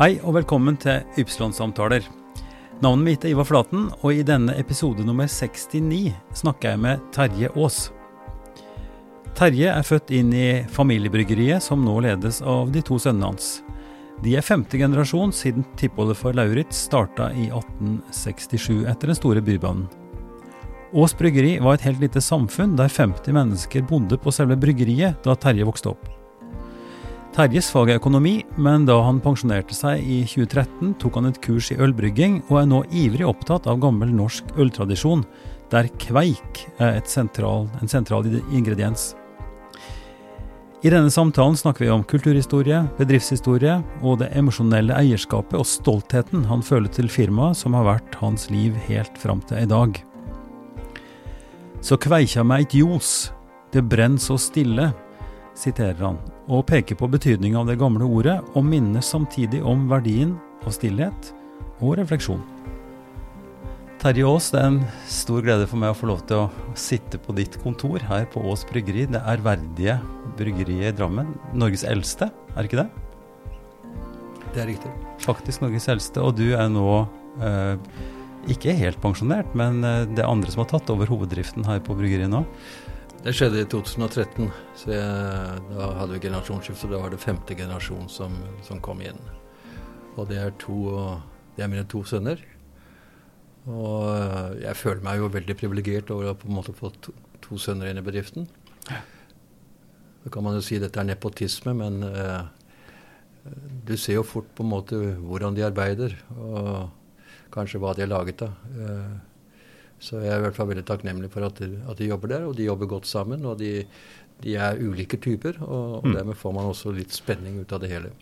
Hei og velkommen til Ypsilon-samtaler. Navnet mitt er Ivar Flaten, og i denne episode nummer 69 snakker jeg med Terje Aas. Terje er født inn i familiebryggeriet, som nå ledes av de to sønnene hans. De er femte generasjon siden tippoldefar Lauritz starta i 1867 etter den store bybanen. Ås bryggeri var et helt lite samfunn der 50 mennesker bodde på selve bryggeriet da Terje vokste opp. Terjes fag er økonomi, men da han pensjonerte seg i 2013, tok han et kurs i ølbrygging, og er nå ivrig opptatt av gammel norsk øltradisjon, der kveik er sentral, en sentral ingrediens. I denne samtalen snakker vi om kulturhistorie, bedriftshistorie og det emosjonelle eierskapet og stoltheten han føler til firmaet som har vært hans liv helt fram til i dag. Så kveikja meg eit ljos, det brenn så stille, siterer han, og peker på betydninga av det gamle ordet, og minner samtidig om verdien av stillhet og refleksjon. Terje Aas, det er en stor glede for meg å få lov til å sitte på ditt kontor her på Aas bryggeri. Det ærverdige bryggeriet i Drammen. Norges eldste, er ikke det? Det er riktig. Faktisk Norges eldste, og du er nå eh, ikke helt pensjonert, men eh, det er andre som har tatt over hoveddriften her på bryggeriet nå? Det skjedde i 2013. så jeg, Da hadde vi generasjonsskifte. Da var det femte generasjon som, som, kom inn. Og det er, to, det er mine to sønner. Og eh, jeg føler meg jo veldig privilegert over å på en måte få to, to sønner inn i bedriften. Så kan man jo si dette er nepotisme, men eh, du ser jo fort på en måte hvordan de arbeider. og kanskje hva de er laget av. Eh, så jeg er i hvert fall veldig takknemlig for at de, at de jobber der, og de jobber godt sammen. Og de, de er ulike typer, og, og mm. dermed får man også litt spenning ut av det hele.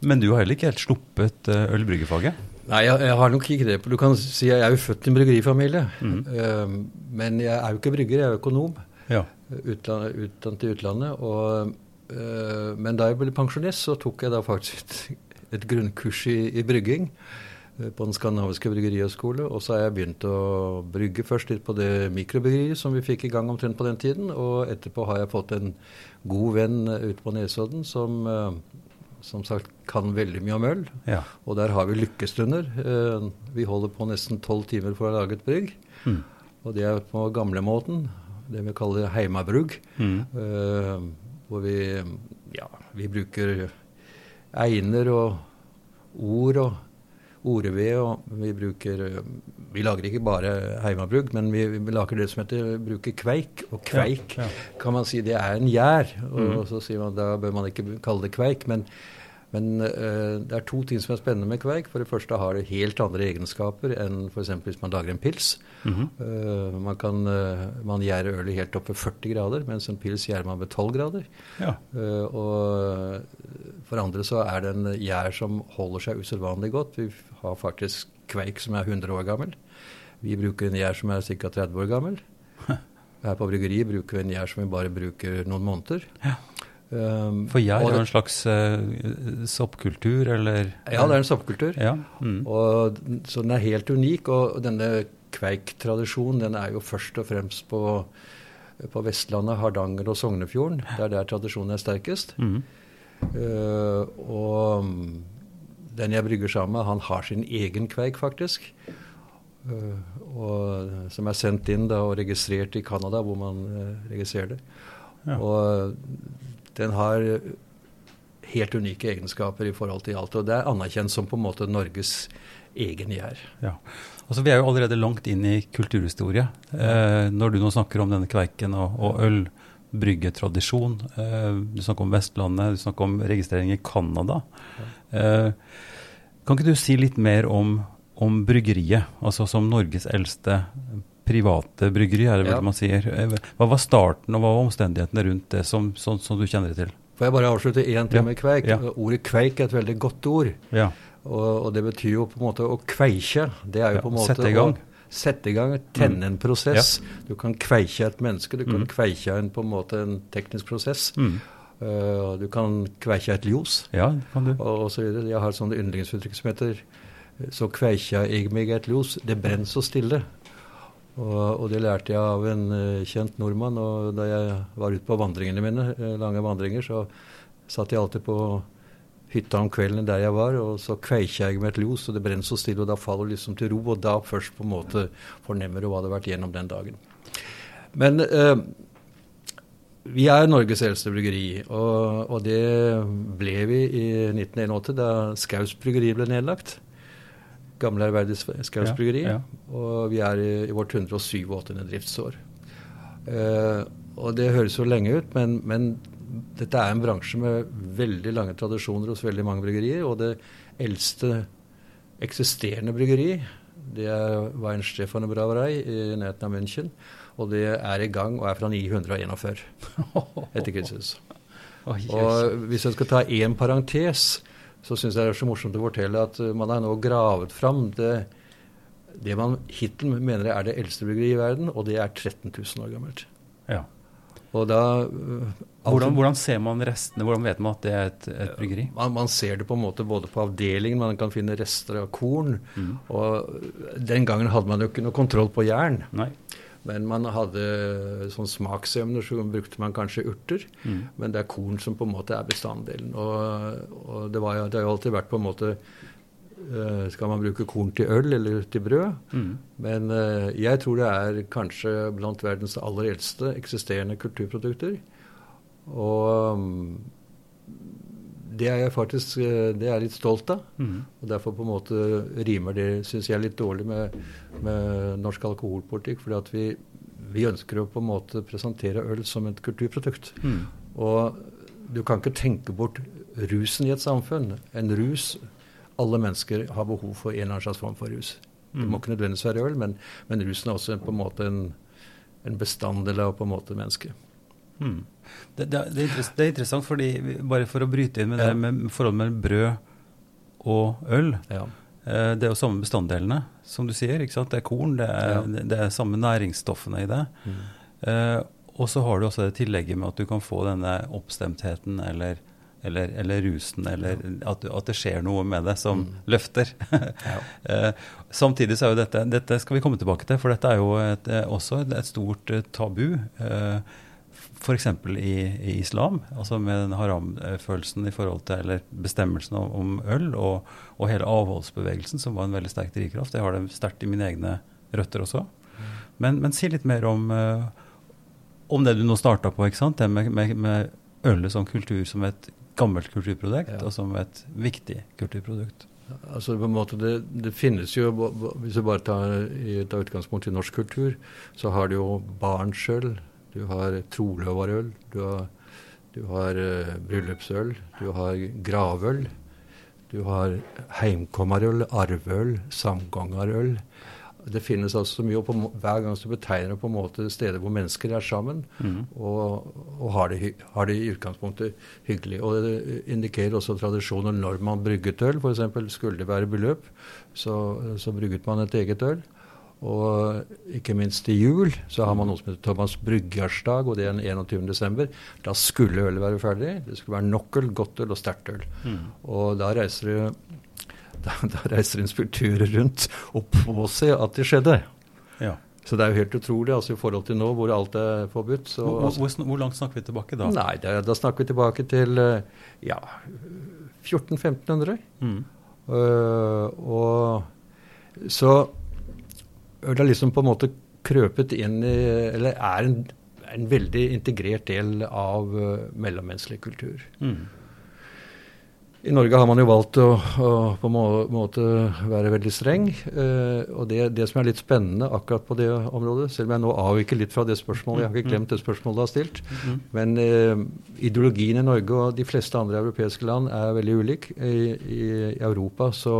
Men du har heller ikke helt sluppet ølbryggefaget? Nei, jeg, jeg, har nok ikke det. Du kan si Jeg er jo født i en bryggerifamilie. Mm. Uh, men jeg er jo ikke brygger, jeg er økonom. Ja. Utland, utdannet i utlandet. Og, uh, men da jeg ble pensjonist, så tok jeg da faktisk et, et grunnkurs i, i brygging. Eh, på Den skandinaviske bryggerihøgskole. Og så har jeg begynt å brygge først litt på det mikrobryggeriet som vi fikk i gang omtrent på den tiden. Og etterpå har jeg fått en god venn eh, ute på Nesodden som eh, som sagt kan veldig mye om øl. Ja. Og der har vi lykkestunder. Vi holder på nesten tolv timer for å lage et brygg. Mm. Og det er på gamlemåten. Det vi kaller heimabrugg. Mm. hvor vi, ja, vi bruker einer og ord og ordeved, og vi bruker Vi lager ikke bare heimabruk, men vi, vi, lager det som heter bruker kveik. Og kveik ja, ja. kan man si det er en gjær. Og, mm. og, så sier man da bør man ikke kalle det kveik. Men, men uh, det er to ting som er spennende med kveik. For det første har det helt andre egenskaper enn f.eks. hvis man lager en pils. Mm -hmm. uh, man kan uh, man gjærer ølet helt opp ved 40 grader, mens en pils gjærer man ved 12 grader. Ja. og for andre så er det en gjær som holder seg usedvanlig godt. Vi har faktisk kveik som er 100 år gammel. Vi bruker en gjær som er ca. 30 år gammel. Her på bryggeriet bruker vi en gjær som vi bare bruker noen måneder. Ja. Um, For jeg er jo en slags uh, soppkultur, eller? Ja, det er en soppkultur. Ja. Mm. Og, så den er helt unik. Og denne kveiktradisjonen den er jo først og fremst på, på Vestlandet, Hardanger og Sognefjorden. Det er der tradisjonen er sterkest. Mm. Uh, og den jeg brygger sammen med, han har sin egen kveik, faktisk. Uh, og, som er sendt inn da, og registrert i Canada, hvor man registrerer det. Ja. Og den har helt unike egenskaper i forhold til alt. Og det er anerkjent som på en måte Norges egen gjær. Ja. Altså, vi er jo allerede langt inn i kulturhistorie. Eh, når du nå snakker om denne kveiken og, og øl bryggetradisjon. Eh, du snakker om Vestlandet, du snakker om registrering i Canada. Eh, kan ikke du si litt mer om, om bryggeriet, altså som Norges eldste private bryggeri, er det vel ja. man sier. Eh, hva var starten og hva var omstendighetene rundt det, som, som, som du kjenner det til? Får jeg bare avslutte én ting med kveik? Ja. Ordet kveik er et veldig godt ord. Ja. Og, og, det betyr jo på en måte å kveikje. Det er jo på en måte Sette i gang. Å, sette i gang, tenne en prosess. Ja. Du kan kveikje et menneske, du kan mm. kveikje en, på en måte en teknisk prosess. Mm. Uh, du kan kveikje et ljos, ja, kan du. og, og så videre. Jeg har et sånt yndlingsuttrykk som heter så kveikja jeg meg et ljos, det brenner så stille. Og, og, det lærte jeg av en uh, kjent nordmann. Og da jeg var ute på vandringene mine, uh, lange vandringer, så satt jeg alltid på hytta om kvelden der jeg var, og så kveikja jeg med et los, og det brenner så stille, og da faller du liksom til ro, og da først på en måte fornemmer du hva det har vært gjennom den dagen. Men eh, vi er Norges eldste bryggeri, og, og, det ble vi i 1981 da Skaus bryggeri ble nedlagt. Gamle ærverdige Skaus bryggeri. Ja, ja. Og vi er i, i vårt 187. driftsår. Uh, og det høres jo lenge ut, men, men dette er en bransje med veldig lange tradisjoner hos veldig mange bryggerier. Og det eldste eksisterende bryggeri, det er Weinstefane Braverei i nærheten av München. Og det er i gang og er fra 941 etter Kristus. Og hvis jeg skal ta én parentes, så syns jeg det er så morsomt å fortelle at man har nå gravet fram det, det man hittil mener er det eldste bryggeriet i verden, og det er 13 000 år gammelt. Ja. Og da hvordan, hvordan, ser man restene? Hvordan vet man at det er et, et bryggeri? Man, man, ser det på en måte både på avdelingen, man kan finne rester av korn. Mm. Og den gangen hadde man jo ikke noe kontroll på jern. Nei. Men man hadde sånn smaksemner, så brukte man kanskje urter. Mm. Men det er korn som på en måte er bestanddelen. Og, og det, var, det har jo alltid vært på en måte uh, Skal man bruke korn til øl eller til brød? Mm. Men uh, jeg tror det er kanskje blant verdens aller eldste eksisterende kulturprodukter. Og det er jeg faktisk eh, det er jeg litt stolt av. Mm. og Derfor på en måte rimer det syns jeg litt dårlig med, med norsk alkoholpolitikk. fordi at vi, vi, ønsker å på en måte presentere øl som et kulturprodukt. Mm. Og du kan ikke tenke bort rusen i et samfunn. En rus Alle mennesker har behov for en eller annen slags form for rus. Mm. Det må ikke nødvendigvis være øl, men, men rusen er også på en måte en, en bestanddel av på en måte mennesket. Mm. Det, det, det, er interessant, fordi bare for å bryte inn med ja. det med forholdet mellom brød og øl ja. eh, Det er jo samme bestanddelene, som du sier. ikke sant? Det er korn, det er, ja. det er samme næringsstoffene i det. Mm. Eh, og så har du også det tillegget med at du kan få denne oppstemtheten eller, eller, eller rusen, eller at, at, det skjer noe med det som mm. løfter. eh, samtidig så er jo dette Dette skal vi komme tilbake til, for dette er jo et, eh, også et, et stort eh, tabu. Eh, F.eks. I, i islam, altså med den haram-følelsen i forhold til, eller bestemmelsen om, om øl, og, og, hele avholdsbevegelsen, som var en veldig sterk drivkraft. Jeg har det sterkt i mine egne røtter også. Men, men si litt mer om, uh, om det du nå starta på, ikke sant? det med, med, med, ølet som kultur, som et gammelt kulturprodukt, ja. og som et viktig kulturprodukt. Altså på en måte det, det, finnes jo, Hvis du bare tar, tar utgangspunkt i norsk kultur, så har du jo barnsøl, du har troløvarøl, du har, du har uh, bryllupsøl, du har gravøl. Du har heimkommarøl, arveøl, samgangarøl. Det finnes altså så mye, og på, hver gang så betegner det på en måte steder hvor mennesker er sammen mm. og, og har, det, har, det, i utgangspunktet hyggelig. Og det indikerer også tradisjoner når man brygget øl. F.eks. skulle det være bryllup, så, så brygget man et eget øl. Og ikke minst til jul så har man noe som heter Thomas Bryggersdag, og det er den 21. desember. Da skulle ølet være ferdig. Det skulle være nok øl, godt øl og sterkt øl. Mm. Og da reiser det da, da reiser inspektører rundt og påser at det skjedde. Ja. Så det er jo helt utrolig altså i forhold til nå hvor alt er forbudt. Så, hvor, hvor, hvor, langt snakker vi tilbake da? Nei, da, da snakker vi tilbake til ja, 1400-1500. Mm. Uh, og så øl har liksom på en måte krøpet inn i Eller er en, en veldig integrert del av uh, mellommenneskelig kultur. Mm. I Norge har man jo valgt å, å på en måte være veldig streng. Eh, og det, det, som er litt spennende akkurat på det området, selv om jeg nå avviker litt fra det spørsmålet, jeg har ikke glemt det spørsmålet du har stilt, mm. men eh, ideologien i Norge og de fleste andre europeiske land er veldig ulik. I, i, i Europa så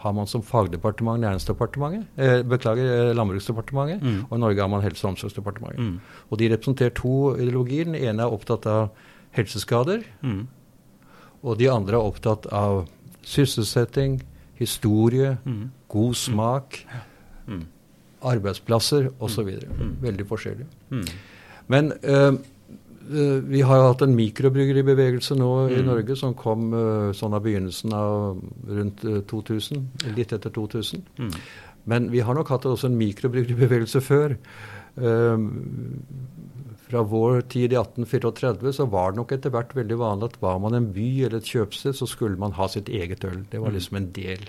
har man som fagdepartement Næringsdepartementet, eh, beklager, eh, Landbruksdepartementet, mm. og i Norge har man Helse- og omsorgsdepartementet. Mm. Og de representerer to ideologier. Den ene er opptatt av helseskader. Mm. Og de andre er opptatt av sysselsetting, historie, mm. god smak, mm. arbeidsplasser osv. Mm. mm. Veldig forskjellig. Mm. Men øh, vi har jo hatt en mikrobryggeribevegelse nå i mm. Norge som kom øh, sånn av begynnelsen av rundt uh, 2000, litt etter 2000. Men vi har nok hatt også en mikrobryggeribevegelse før. Um, fra vår tid i 1834 så var det nok etter hvert veldig vanlig at var man en by eller et kjøpsted, så skulle man ha sitt eget øl. Det var mm. liksom en del.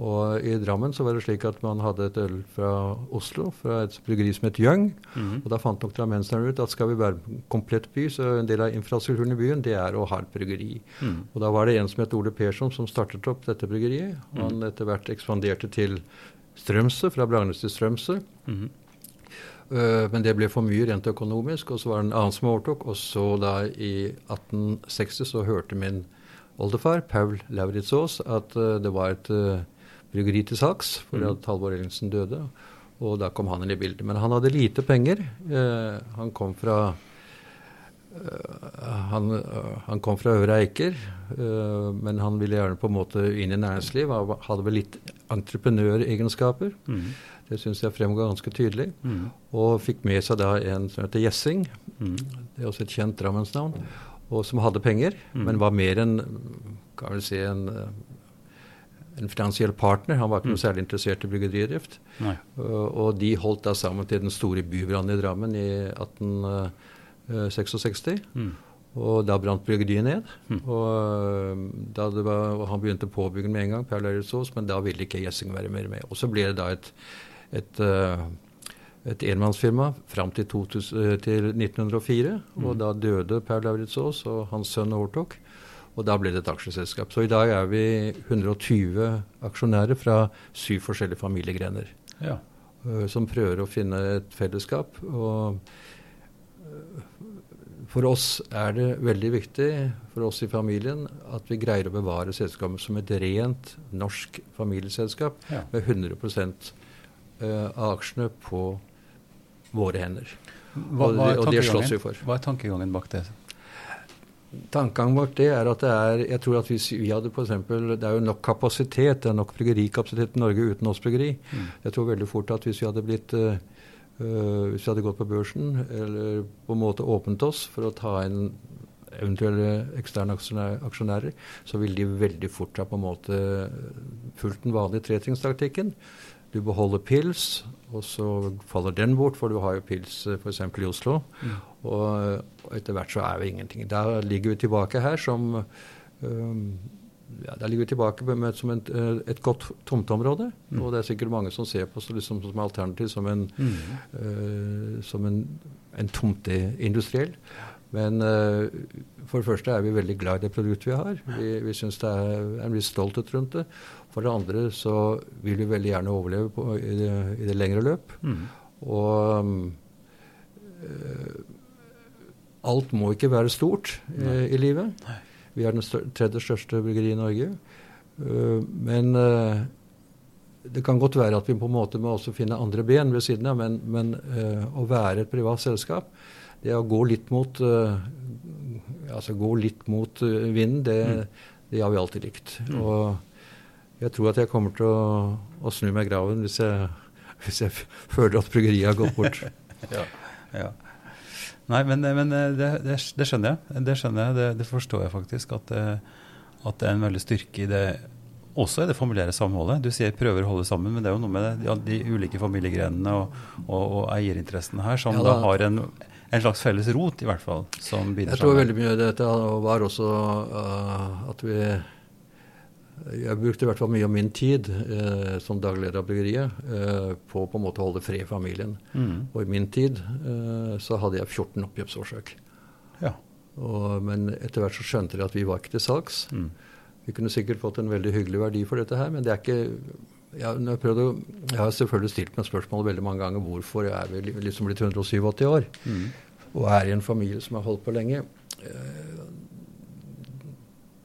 Og i Drammen så var det slik at man hadde et øl fra Oslo, fra et bryggeri som het Jøng. Mm. Og da fant nok drammenserne ut at skal vi være en komplett by, så en del av infrastrukturen i byen, det er å ha et bryggeri. Mm. Og da var det en som het Ole Persson som startet opp dette bryggeriet. Han mm. etter hvert ekspanderte til Strømsø, fra Bragnes til Strømsø. Mm. Eh, men det ble for mye rent økonomisk, og så var det en annen som overtok. Og så da i 1860 så hørte min oldefar, Paul Lauritzås, at uh, det var et uh, bryggeri til salgs fordi mm. at Halvor Ellingsen døde. Og da kom han inn i bildet. Men han hadde lite penger. Han kom fra han, han, kom fra Øvre Eiker, men han ville gjerne på en måte inn i næringsliv. Han hadde vel litt entreprenøregenskaper. Mm. Det syns jeg fremgår ganske tydelig. Mm. Og fikk med seg da en som heter Gjessing. Mm. Det er også et kjent drammensnavn. Og som hadde penger, mm. men var mer enn kan vel si en, en finansiell partner. Han var ikke noe mm. særlig interessert i bryggeridrift. Uh, og de holdt da sammen til den store bybrannen i Drammen i 1866. Mm. Og da brant bryggeriet ned. Mm. Og, var, og, han begynte påbyggen med en gang, Per Lauritz men da ville ikke Gjessing være mer med. Og så ble det da et et, eh, et enmannsfirma fram til, 2000, eh, til 1904. Mm. Og da døde Per Aas, og hans sønn overtok. Og da ble det et aksjeselskap. Så i dag er vi 120 aksjonærer fra syv forskjellige familiegrener. Ja. Eh, som prøver å finne et fellesskap. Og for oss er det veldig viktig, for oss i familien, at vi greier å bevare selskapet som et rent norsk familieselskap ja. med 100 uh, av aksjene på våre hender. Hva, og, og det slåss vi for. Hva er tankegangen bak det? Tankegangen bak det er at det er jeg tror at hvis vi hadde for eksempel, Det er jo nok kapasitet, det er nok bryggerikapasitet i Norge uten oss bryggeri. Mm. Jeg tror veldig fort at hvis vi hadde blitt uh, hvis vi hadde gått på børsen eller på en måte åpnet oss for å ta inn eventuelle eksterne aksjonærer, så ville de veldig fort ha på en måte fulgt den vanlige tretringstaktikken. Du beholder pils, og så faller den bort, for du har jo pils eh, f.eks. i Oslo. Mm. Og, og, etter hvert så er vi ingenting. Der ligger vi tilbake her som um, ja, Der ligger vi tilbake med, som et, eh, et godt tomteområde. Mm. Og det er sikkert mange som ser på oss liksom, som alternativ som en, mm. uh, som en, en tomteindustriell. Men uh, for det første er vi veldig glad i det produktet vi har. Vi, vi syns det er en viss stolthet rundt det. For det andre så vil vi veldig gjerne overleve på, i, det, i, det, lengre løp. Mm. Og øh, alt må ikke være stort øh, i livet. Nei. Vi er den stør tredje største bryggeriet i Norge. Uh, men uh, det kan godt være at vi på en måte må også finne andre ben ved siden av, men, men uh, å være et privat selskap, det å gå litt mot, altså gå litt mot vinden, det, mm. det, har vi alltid likt. Mm. Og jeg tror at jeg kommer til å, å snu meg i graven hvis jeg, hvis jeg føler at bryggeriet har gått bort. ja, ja. Nei, men, men det, det, det, skjønner jeg. Det skjønner jeg, det, det forstår jeg faktisk. At, at, det er en veldig styrke i det også i det familiære samholdet. Du sier prøver å holde sammen, men det er jo noe med ja, de ulike familiegrenene og, og, og, eierinteressene her som ja, da, da har en, en, slags felles rot, i hvert fall. som binder Jeg tror veldig mye av dette var også uh, at vi jeg brukte i hvert fall mye av min tid eh, som dagleder av bryggeriet eh, på på en måte å holde fred i familien. Mm. Og i min tid eh, så hadde jeg 14 oppgjøpsårsøk. Ja. men etter hvert så skjønte de at vi var ikke til salgs. Mm. Vi kunne sikkert fått en veldig hyggelig verdi for dette her, men det er ikke jeg, jeg, prøvde, jeg har selvfølgelig stilt meg spørsmålet veldig mange ganger hvorfor jeg er vi liksom blitt 187 år mm. og er i en familie som har holdt på lenge.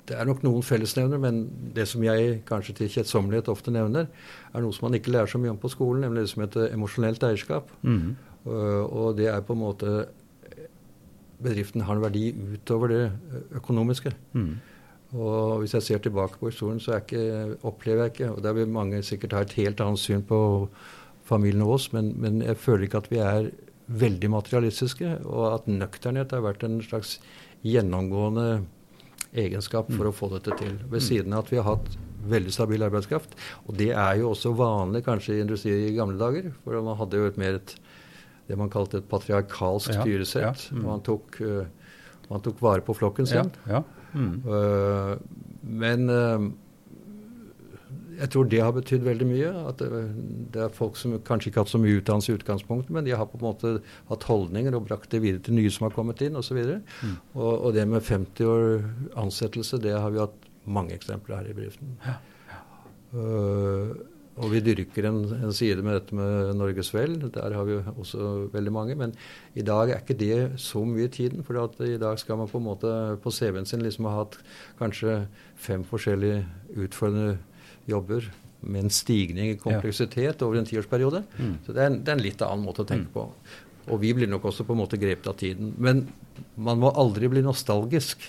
Det er nok noen fellesnevner, men det som jeg kanskje til kjedsommelighet ofte nevner, er noe som man ikke lærer så mye om på skolen, nemlig det som heter emosjonelt eierskap. Mm. Og det er på en måte Bedriften har en verdi utover det økonomiske. Mm. Og hvis jeg ser tilbake på historien, så ikke, opplever jeg ikke Og der vil mange sikkert ha et helt annet syn på familien og oss, men, men jeg føler ikke at vi er veldig materialistiske, og at nøkternhet har vært en slags gjennomgående egenskap for å få dette til. Ved siden av at vi har hatt veldig stabil arbeidskraft. Og det er jo også vanlig kanskje i industri i gamle dager. For man hadde jo et mer et det man kalte et patriarkalsk ja, styresett. Ja, mm. man, tok, man, tok, vare på flokken sin. Mm. men jeg tror det har betydd veldig mye. At det, det, er folk som kanskje ikke har hatt så mye utdannelse i utgangspunktet, men de har på en måte hatt holdninger og brakt det videre til nye som har kommet inn osv. Og, mm. og, og det med 50 år ansettelse, det har vi hatt mange eksempler her i bedriften. Ja. Uh, og vi dyrker en, en, side med dette med Norges Vel. Der har vi også veldig mange. Men i dag er ikke det så mye i tiden. For i dag skal man på en måte på CV-en sin liksom ha hatt kanskje fem forskjellige utfordrende jobber med en stigning i kompleksitet over en tiårsperiode. Mm. Så det er, en, det er, en, litt annen måte å tenke mm. på. Og vi blir nok også på en måte grepet av tiden. Men man må aldri bli nostalgisk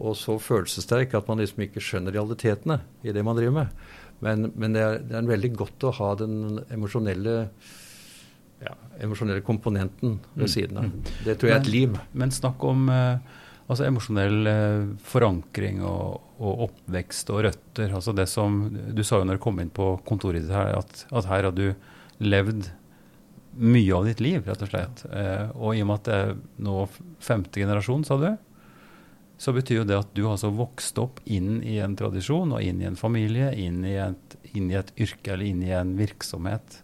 og så følelsessterk at man liksom ikke skjønner realitetene i det man driver med. Men, men det, er, det, er, veldig godt å ha den emosjonelle ja, emosjonelle komponenten ved mm. siden av. Mm. Det tror jeg er et liv. Men snakk om uh, altså emosjonell uh, forankring og, og, oppvekst og røtter. altså det som, Du sa jo når du kom inn på kontoret ditt her, at, at her har du levd mye av ditt liv, rett og slett. Uh, og i og med at det er nå femte generasjon, sa du, så betyr jo det at du har altså vokst opp inn i en tradisjon og inn i en familie, inn i et, inn i et yrke eller inn i en virksomhet.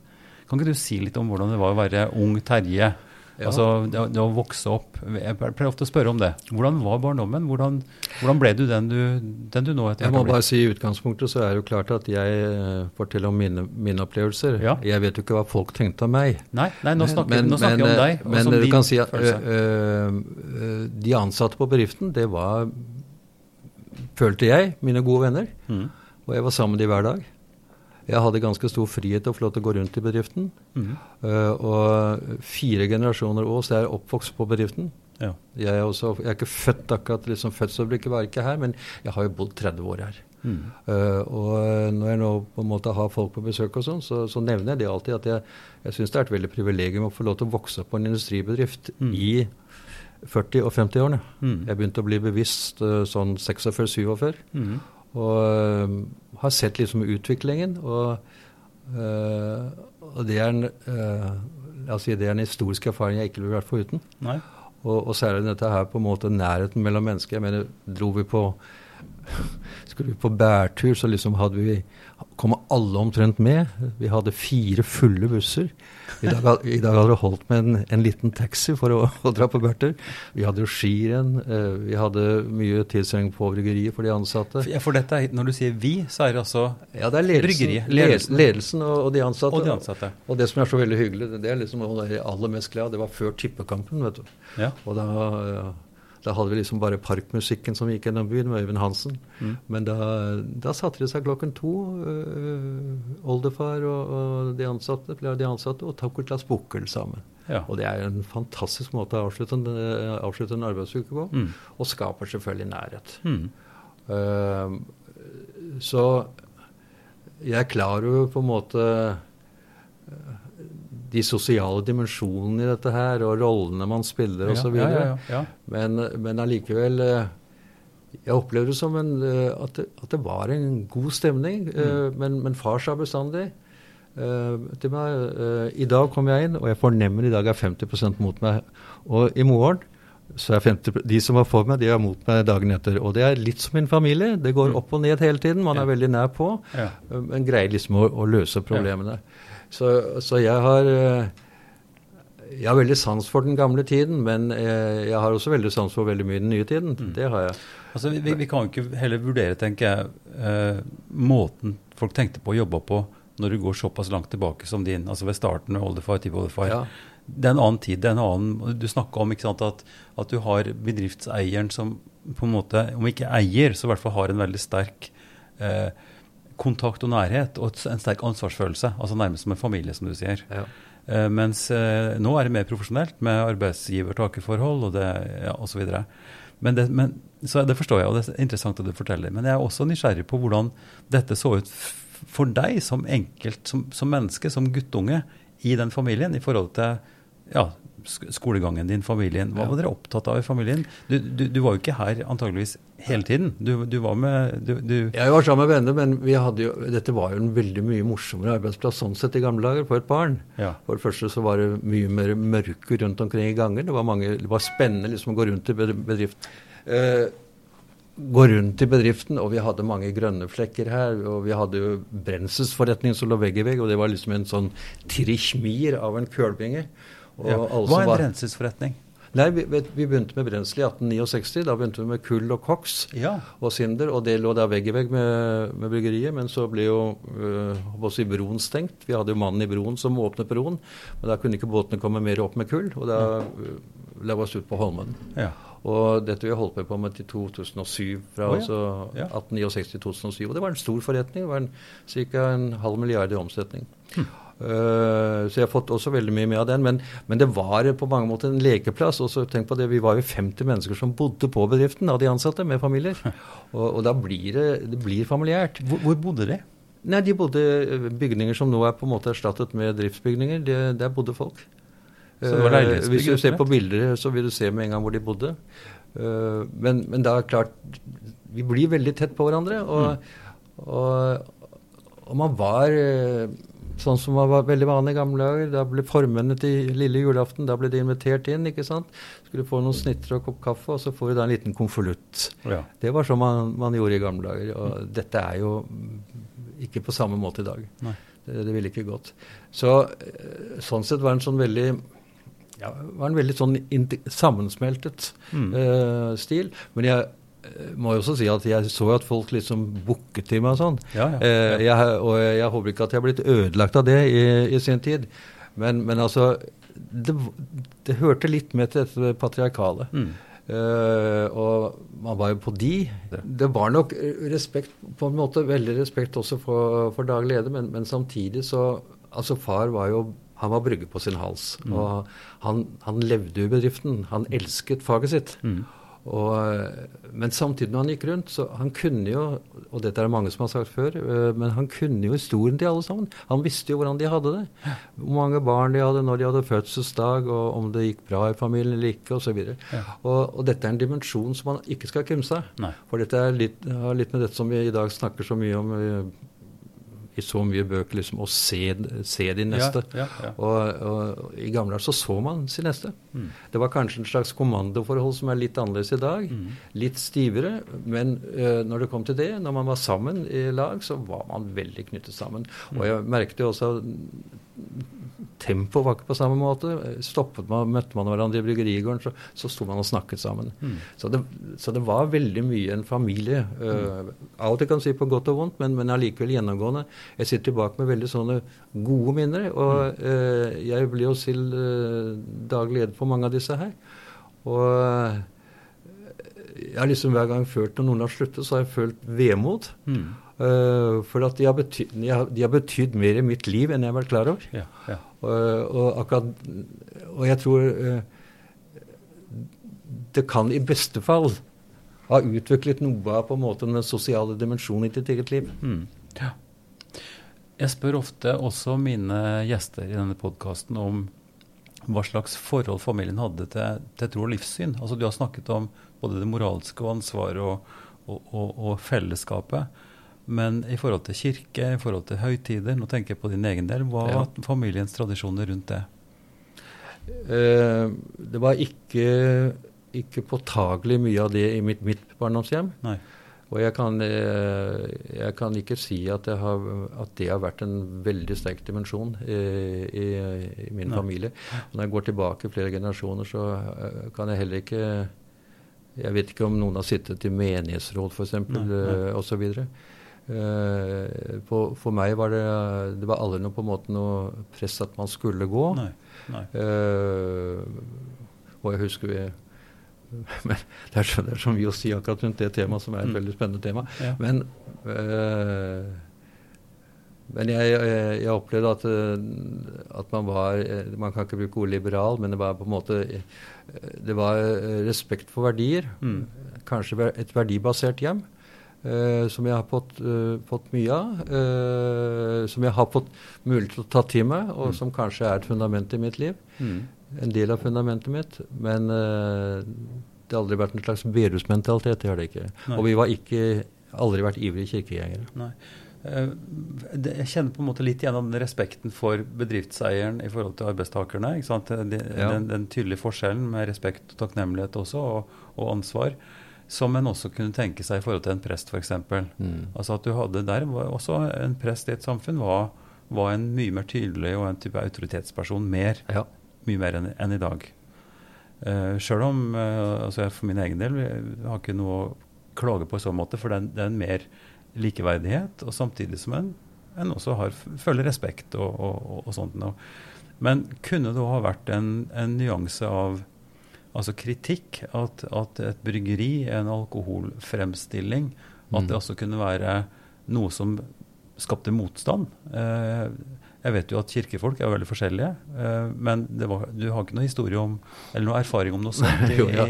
Kan ikke du si litt om hvordan det var å være ung Terje? Ja. Altså, det, det, å vokse opp Jeg pleier ofte å spørre om det. Hvordan var barndommen? Hvordan, hvordan ble du den, du den, du nå etter Jeg må bare si I utgangspunktet så er det jo klart at jeg uh, forteller om mine, mine opplevelser. Ja. Jeg vet jo ikke hva folk tenkte av meg. Nei, nei nå snakker, men, nå snakker jeg om deg. Men du kan si at øh, de ansatte på bedriften, det var, følte jeg, mine gode venner. Mm. Og jeg var sammen med dem hver dag. Jeg hadde ganske stor frihet til å få lov til å gå rundt i bedriften. Mm. Uh, og fire generasjoner Aas er oppvokst på bedriften. Ja. Jeg, er også, jeg, er ikke født akkurat liksom Fødselsøyeblikket var ikke her, men jeg har jo bodd 30 år her. Mm. Uh, og når jeg nå på en måte har folk på besøk og sånn, så, så, nevner jeg det alltid at jeg, jeg syns det er et veldig privilegium å få lov til å vokse opp på en industribedrift mm. i 40- og 50-årene. Mm. Jeg begynte å bli bevisst uh, sånn 46-47. Mm. Og uh, har sett liksom utviklingen. Og, uh, og det, er en, si, det er en historisk erfaring jeg ikke ville vært foruten. Og, og særlig dette her på en måte nærheten mellom mennesker. Jeg mener, dro vi på skulle vi på bærtur, så liksom hadde vi kom alle omtrent med. Vi hadde fire fulle busser. I dag, i dag hadde det holdt med en, en liten taxi for å, å dra på bærtur. Vi hadde jo skirenn. Eh, vi hadde mye tilstrengning på bryggeriet for de ansatte. Ja, for dette, Når du sier vi, så er det altså ja, det er ledelsen, bryggeriet? Ledelsen, ledelsen og, og, de ansatte. Og de ansatte. Og, og det som er så veldig hyggelig, det er liksom det aller mest glad, det var før tippekampen. vet du. Ja. Og da... Ja, da hadde vi liksom bare parkmusikken som gikk gjennom byen med Øyvind Hansen. Mm. Men da, da, satte de seg klokken to, øh, oldefar og, og, de ansatte, flere av de ansatte, og tok et glass bukkel sammen. Ja. Og det er en fantastisk måte å avslutte en, avslutte en arbeidsuke på. Mm. Og skaper selvfølgelig nærhet. Mm. Uh, så jeg er klar over på en måte de sosiale dimensjonene i dette her, og rollene man spiller osv. Ja, ja, ja, ja, Men, men allikevel eh, Jeg opplevde det som en, eh, at, det, at det var en god stemning. Eh, mm. Men, men, far sa bestandig til meg I dag kommer jeg inn, og jeg fornemmer i dag er 50% mot meg. Og i morgen så er 50, de som var for meg, de er mot meg dagen etter. Og det er litt som en familie. Det går mm. opp og ned hele tiden. Man er veldig nær på. Men greier liksom å, å løse problemene. Så, så jeg har eh, jeg har veldig sans for den gamle tiden, men eh, jeg har også veldig sans for veldig mye den nye tiden. Mm. Det har jeg. Altså, vi, vi, kan jo ikke heller vurdere, tenker jeg, eh, måten folk tenkte på å jobbe på når du går såpass langt tilbake som din, altså ved starten av oldefar, tippoldefar. Ja. Det er en annen tid. det er en annen, Du snakka om sant, at, at, du har bedriftseieren som på en måte, om ikke eier, så i hvert fall har en veldig sterk eh, kontakt og nærhet og en sterk ansvarsfølelse. Altså nærmest som en familie, som du sier. Ja. Uh, mens uh, nå er det mer profesjonelt med arbeidsgiver-takerforhold og det, ja, osv. Men, det, men, så det forstår jeg, og det er interessant at du forteller. Men jeg er også nysgjerrig på hvordan dette så ut for deg som enkelt, som, som menneske, som guttunge i den familien, i forhold til ja, skolegangen din, familien. Hva var dere opptatt av i familien? Du, du, du var jo ikke her antageligvis hele tiden. Du, du var med Jeg var sammen med venner, men jo, dette var jo en veldig mye morsommere arbeidsplass sånn sett i gamle dager for et barn. Ja. For det første så var det mye mer mørke rundt omkring i ganger. Det var, mange, det var spennende liksom å gå rundt i bedrift. Uh, gå rundt i bedriften, og vi hadde mange grønne flekker her. Og vi hadde jo brenselsforretning som lå vegg i vegg, og det var liksom en sånn trichmir av en kølbinge. Ja. Hva er en brenselsforretning? Nei, vi, vi, begynte med brensel i 1869. Da begynte vi med kull og koks ja. og sinder. Og det lå der vegg i vegg med, med, bryggeriet. Men så ble jo øh, si broen stengt. Vi hadde jo mannen i broen som åpnet broen. Men da kunne ikke båtene komme mer opp med kull. Og da øh, la vi oss ut på Holmen. Ja. Og dette vi har holdt på med til 2007, fra oh, ja. altså 1869-2007. Og det var en stor forretning. Det var ca. en halv milliard i omsetning. Hm. Uh, så jeg har fått også veldig mye med av den. Men, men, det var på mange måter en lekeplass. og så tenk på det, Vi var jo 50 mennesker som bodde på bedriften av de ansatte, med familier. Og, og da blir det, det blir familiært. Hvor, hvor, bodde de? Nei, De bodde bygninger som nå er på en måte erstattet med driftsbygninger. Det, der bodde folk. Uh, hvis du ser på bilder, så vil du se med en gang hvor de bodde. Men, men det er klart Vi blir veldig tett på hverandre. Og, mm. og, og man var Sånn som var veldig vanlig i gamle dager. Da ble formene til lille julaften da ble de invitert inn. ikke sant? Skulle få noen snitter og kopp kaffe, og så får du da en liten konvolutt. Ja. Det var sånn man, man, gjorde i gamle dager. Og mm. dette er jo ikke på samme måte i dag. Nei. Det, det ville ikke gått. Så eh, sånn sett var det en sånn veldig ja, var en veldig sånn sammensmeltet mm. uh, stil. Men jeg må jo også si at jeg så at folk liksom bukket til meg og sånn. Ja, ja, ja. Eh, jeg, og jeg håper ikke at jeg har blitt ødelagt av det i, i sin tid. Men, men altså det, det, hørte litt med til dette patriarkale. Mm. Uh, og man var jo på de. Det var nok respekt på en måte, veldig respekt også for, for daglig leder, men, men, samtidig så Altså, far var jo han var brygge på sin hals. Mm. Og han, han levde i bedriften. Han elsket faget sitt. Mm. Og, men samtidig når han gikk rundt, så han kunne jo Og dette er det mange som har sagt før, øh, men han kunne jo historien til alle sammen. Han visste jo hvordan de hadde det. Hvor mange barn de hadde, når de hadde fødselsdag, og om det gikk bra i familien eller ikke, osv. Og, ja. og, og dette er en dimensjon som man ikke skal kimse av. For dette litt, har litt med dette som vi i dag snakker så mye om øh, i så mye bøker liksom, å se, se de neste. Ja, ja, ja. Og, og, I gamle dager så så man sin neste. Mm. Det var kanskje en slags kommandoforhold som er litt annerledes i dag. Mm. Litt stivere. Men uh, når det kom til det, når man var sammen i lag, så var man veldig knyttet sammen. Mm. Og jeg merket jo også tempoet var ikke på samme måte. Stoppet man, Møtte man hverandre i bryggerigården, så, så sto man og snakket sammen. Mm. Så, det, så, det, var veldig mye en familie. Uh, alt jeg kan si på godt og vondt, men, men allikevel gjennomgående. Jeg sitter tilbake med veldig sånne gode minner. Og uh, jeg blir jo selv uh, daglig leder for mange av disse her. Og jeg har liksom hver gang følt når noen har sluttet, så har jeg følt vemod. Mm. Uh, for at de har, betydd, de, har, de har, betydd, mer i mitt liv enn jeg har vært klar over. Ja, ja. Uh, og, akkurat, og, jeg tror uh, det kan i beste fall ha utviklet noe av på en måte den sosiale dimensjonen i ditt eget liv. Mm. Ja. Jeg spør ofte også mine gjester i denne podkasten om hva slags forhold familien hadde til, til tro og livssyn. Altså Du har snakket om både det moralske og ansvaret og, og, og, og fellesskapet. Men i forhold til kirke, i forhold til høytider, nå tenker jeg på din egen del, hva var ja. familiens tradisjoner rundt det? Eh, det var ikke, ikke påtagelig mye av det i mitt, mitt barndomshjem. Nei. Og jeg kan, eh, jeg kan, ikke si at, har, at, det har vært en veldig sterk dimensjon i, i, i min Nei. familie. Når jeg går tilbake flere generasjoner, så eh, kan jeg heller ikke Jeg vet ikke om noen har sittet i menighetsråd, f.eks., osv. Uh, for meg var det Det var aldri noe på en måte noe press at man skulle gå. Nei, nei. Uh, og jeg husker vi men det er, så, det er, så, mye å si akkurat rundt det temaet, som er et mm. veldig spennende tema. Ja. Men, uh, men jeg, jeg, jeg, opplevde at, at, man var Man kan ikke bruke ordet liberal, men det var på en måte Det var respekt for verdier. Mm. Kanskje et verdibasert hjem. Uh, som jeg har fått, uh, fått mye av. Uh, som jeg har fått mulighet til å ta til meg, og mm. som kanskje er et fundament i mitt liv. Mm. en del av fundamentet mitt. Men det har aldri vært en slags bedehusmentalitet. Det har det ikke. Nei. Og vi har ikke aldri vært ivrige kirkegjengere. Nei. Jeg kjenner på en måte litt gjennom den respekten for bedriftseieren i forhold til arbeidstakerne. De, ja. den, den, tydelige forskjellen med respekt og takknemlighet også, og, og ansvar. Som en også kunne tenke seg i forhold til en prest, f.eks. Mm. Altså at du hadde der også En prest i et samfunn var, var en mye mer tydelig og en type autoritetsperson mer. Ja. Mye mer enn, enn i dag. Uh, eh, Sjøl om uh, altså for min egen del jeg har ikke noe å klage på i så måte, for det er, det er en mer likeverdighet, og samtidig som en, en også har, føler respekt og, og, og sånt noe. Men kunne det òg ha vært en, en nyanse av altså kritikk. At, at, et bryggeri er en alkoholfremstilling. At det mm. også kunne være noe som skapte motstand. Eh, jeg vet jo at kirkefolk er veldig forskjellige, eh, men var, du har ikke noe historie om, eller noe erfaring om noe sånt? I, jo, ja.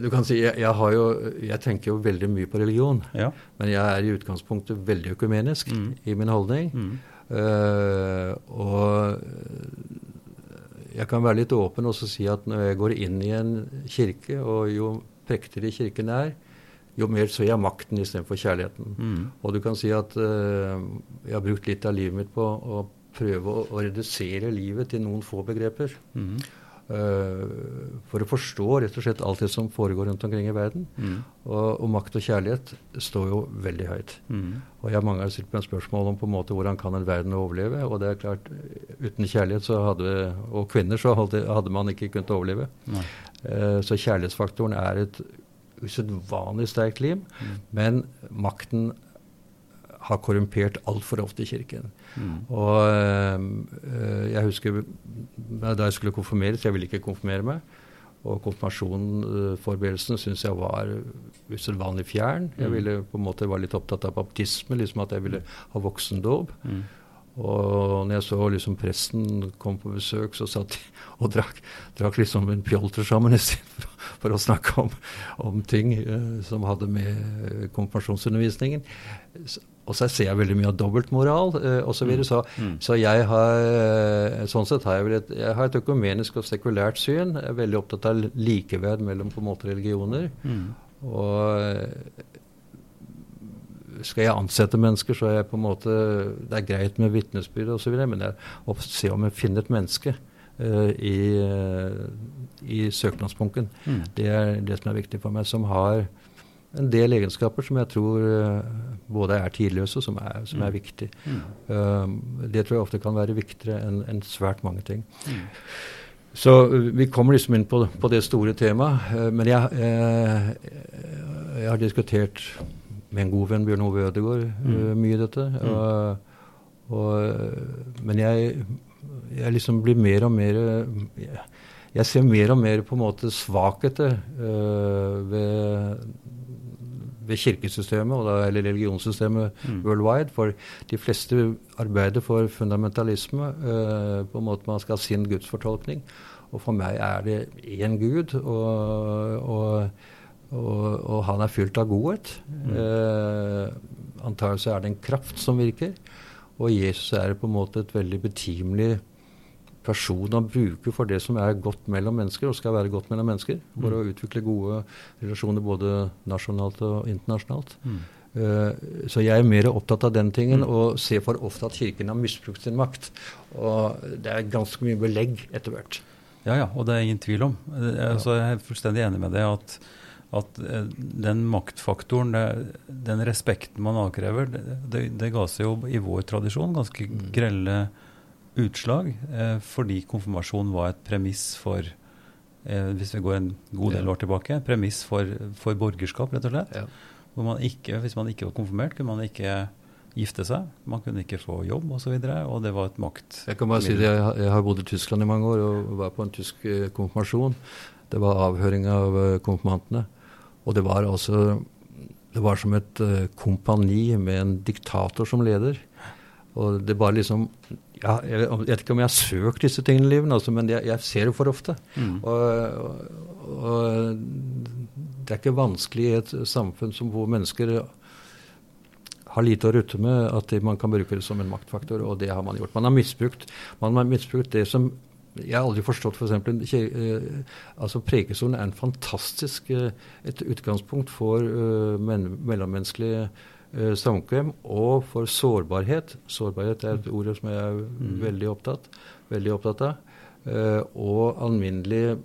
Du kan si, jeg, jeg, jo, jeg, tenker jo veldig mye på religion, ja. men jeg er i utgangspunktet veldig økumenisk mm. i min holdning. Mm. Uh, og jeg kan være litt åpen og si at når jeg går inn i en kirke, og jo prektigere kirken er, jo mer ser jeg makten istedenfor kjærligheten. Mm. Og du kan si at uh, jeg har brukt litt av livet mitt på å prøve å, å redusere livet til noen få begreper. Mm. Uh, for å forstå rett og slett alt det som foregår rundt omkring i verden. Mm. Og, og, makt og kjærlighet står jo veldig høyt. Mm. Og jeg mange har stilt meg spørsmål om på en måte hvordan kan en verden overleve. Og det er klart, uten kjærlighet så hadde, og kvinner så hadde, hadde man ikke kunnet overleve. Uh, så kjærlighetsfaktoren er et usedvanlig sterkt lim. Mm. Men makten har korrumpert altfor ofte i Kirken. Mm. Og øh, jeg husker da jeg skulle konfirmeres, jeg ville ikke konfirmere meg. Og konfirmasjonsforberedelsen syns jeg var usedvanlig fjern. Jeg mm. ville på en måte var litt opptatt av baptisme, liksom at jeg ville ha voksendåp. Mm. Og når jeg så liksom presten kom på besøk, så satt de og drakk, drakk liksom en pjolter sammen istedenfor for å snakke om, om ting eh, som hadde med konfirmasjonsundervisningen. Og så ser jeg veldig mye av dobbeltmoral eh, osv. Så, videre, så, mm. så jeg har uh, sånn sett har jeg, et, jeg har et økumenisk og sekulært syn. Jeg er veldig opptatt av likeverd mellom på en måte religioner. Mm. Og skal jeg ansette mennesker, så er jeg på en måte Det er greit med vitnesbyrd osv., men jeg, å se om jeg finner et menneske uh, i, uh, i søknadsbunken. Mm. Det er det som er viktig for meg. Som har en del egenskaper som jeg tror uh, både er tidløse, og som er, som er mm. viktig. Mm. det tror jeg ofte kan være viktigere enn en svært mange ting. Mm. Så vi kommer liksom inn på, på det store temaet. men jeg, jeg har diskutert med en god venn, Bjørn Ove Ødegaard, mm. mye dette. Mm. Og, og, men jeg, jeg, liksom blir mer og mer jeg, ser mer og mer på en måte svakheter ved, ved kirkesystemet, og da, eller religionssystemet mm. worldwide. For de fleste arbeider for fundamentalisme. Uh, på en måte Man skal ha sin gudsfortolkning. Og for meg er det én gud. og, og og, og, han er fylt av godhet. Mm. Uh, Antagelig er det en kraft som virker. Og Jesus er på en måte et veldig betimelig person bruker bruke for det som er godt mellom mennesker, og skal være godt mellom mennesker. For mm. å utvikle gode relasjoner både nasjonalt og internasjonalt. Mm. Uh, så jeg er mer opptatt av den tingen, mm. og ser for ofte at Kirken har misbrukt sin makt. Og det er ganske mye belegg etter hvert. Ja, ja, og det er ingen tvil om. Altså, jeg er fullstendig enig med det at at eh, den maktfaktoren, den respekten man avkrever, det, det, ga seg jo i vår tradisjon ganske mm. Utslag. Eh, fordi konfirmasjon var et premiss for eh, hvis vi går en god del år tilbake, premiss for, for borgerskap, rett og slett. Ja. Hvor man ikke, hvis man ikke var konfirmert, kunne man ikke gifte seg. Man kunne ikke få jobb osv. Og, så videre, og det var et makt... Jeg kan bare si det, jeg, har bodd i Tyskland i mange år og var på en tysk konfirmasjon. Det var avhøring av konfirmantene. Og det var altså Det var som et kompani med en diktator som leder. Og det bare liksom ja, jeg, vet ikke om jeg har søkt disse tingene i livet, altså, men jeg, jeg, ser det for ofte. Mm. Og, og, og, det er ikke vanskelig i et samfunn som hvor mennesker har lite å rutte med, at man kan bruke det som en maktfaktor, og det har man gjort. Man har misbrukt, man har misbrukt det som Jeg har aldri forstått f.eks. For uh, altså Prekestolen er en fantastisk uh, et utgangspunkt for uh, mellommenneskelig uh, samkvem og for sårbarhet. Sårbarhet er et ord som jeg er mm. veldig, opptatt, veldig opptatt av. og alminnelig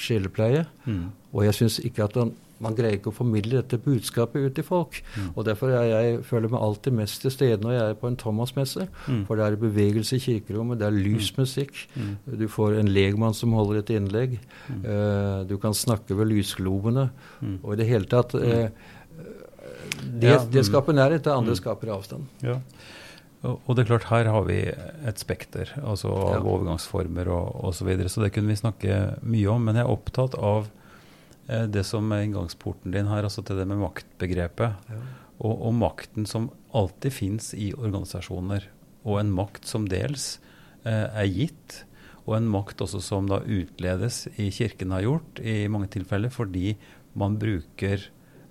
sjelepleie. Mm. Og jeg syns ikke at man, man greier ikke å formidle dette budskapet ut til folk. Mm. Og Derfor er jeg, føler meg alltid mest til stede når jeg er på en Thomas-messe. Mm. For det er bevegelse i kirkerommet, det er lysmusikk. musikk. mm. Du får en legmann som holder et innlegg. Uh, du kan snakke ved lysglobene. Mm. Og i det hele tatt uh, det, det, skaper nærhet, det andre skaper avstand. Ja. Og det er klart, her har vi et spekter altså av ja. overgangsformer og osv., så, videre, så det kunne vi snakke mye om. Men jeg er opptatt av Eh, det som er inngangsporten din her, altså til det med maktbegrepet. Ja. Og, og, makten som alltid fins i organisasjoner. Og en makt som dels eh, er gitt, og en makt også som da utledes i Kirken har gjort i mange tilfeller, fordi man bruker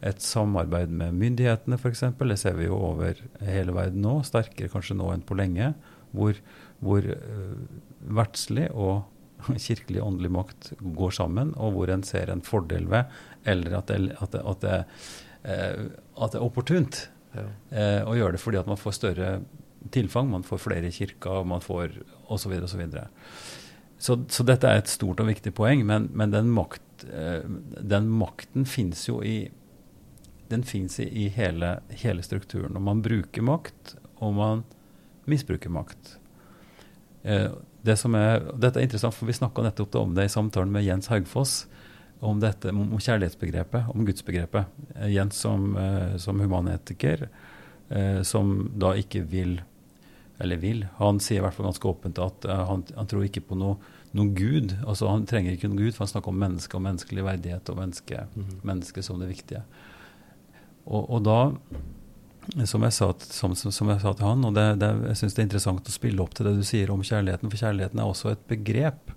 et samarbeid med myndighetene f.eks. Det ser vi jo over hele verden nå, sterkere kanskje nå enn på lenge. Hvor, hvor uh, verdslig og kirkelig åndelig makt går sammen, og hvor en ser en fordel ved, eller at det, at det, at det, eh, at det er opportunt ja. eh, å gjøre det fordi at man får større tilfang, man får flere kirker, man får osv. osv. Så, så, så dette er et stort og viktig poeng, men, men den, makt, eh, den, makten fins jo i den fins i, i hele, hele, strukturen. Og man bruker makt, og man misbruker makt. Eh, det er, dette er interessant, for vi snakka nettopp om det i samtalen med Jens Haugfoss. Om, dette, om kjærlighetsbegrepet, om gudsbegrepet. Eh, Jens som, eh, som humanetiker, eh, som da ikke vil Eller vil. Han sier i hvert fall ganske åpent at han, han tror ikke på noe, noen gud. altså Han trenger ikke noen gud, for han snakker om menneske og menneskelig verdighet og menneske, mm -hmm. menneske som det viktige. Og, og da som jeg sa, som, som jeg sa til han, og det, det, jeg syns det er interessant å spille opp til det du sier om kjærligheten, for kjærligheten er også et begrep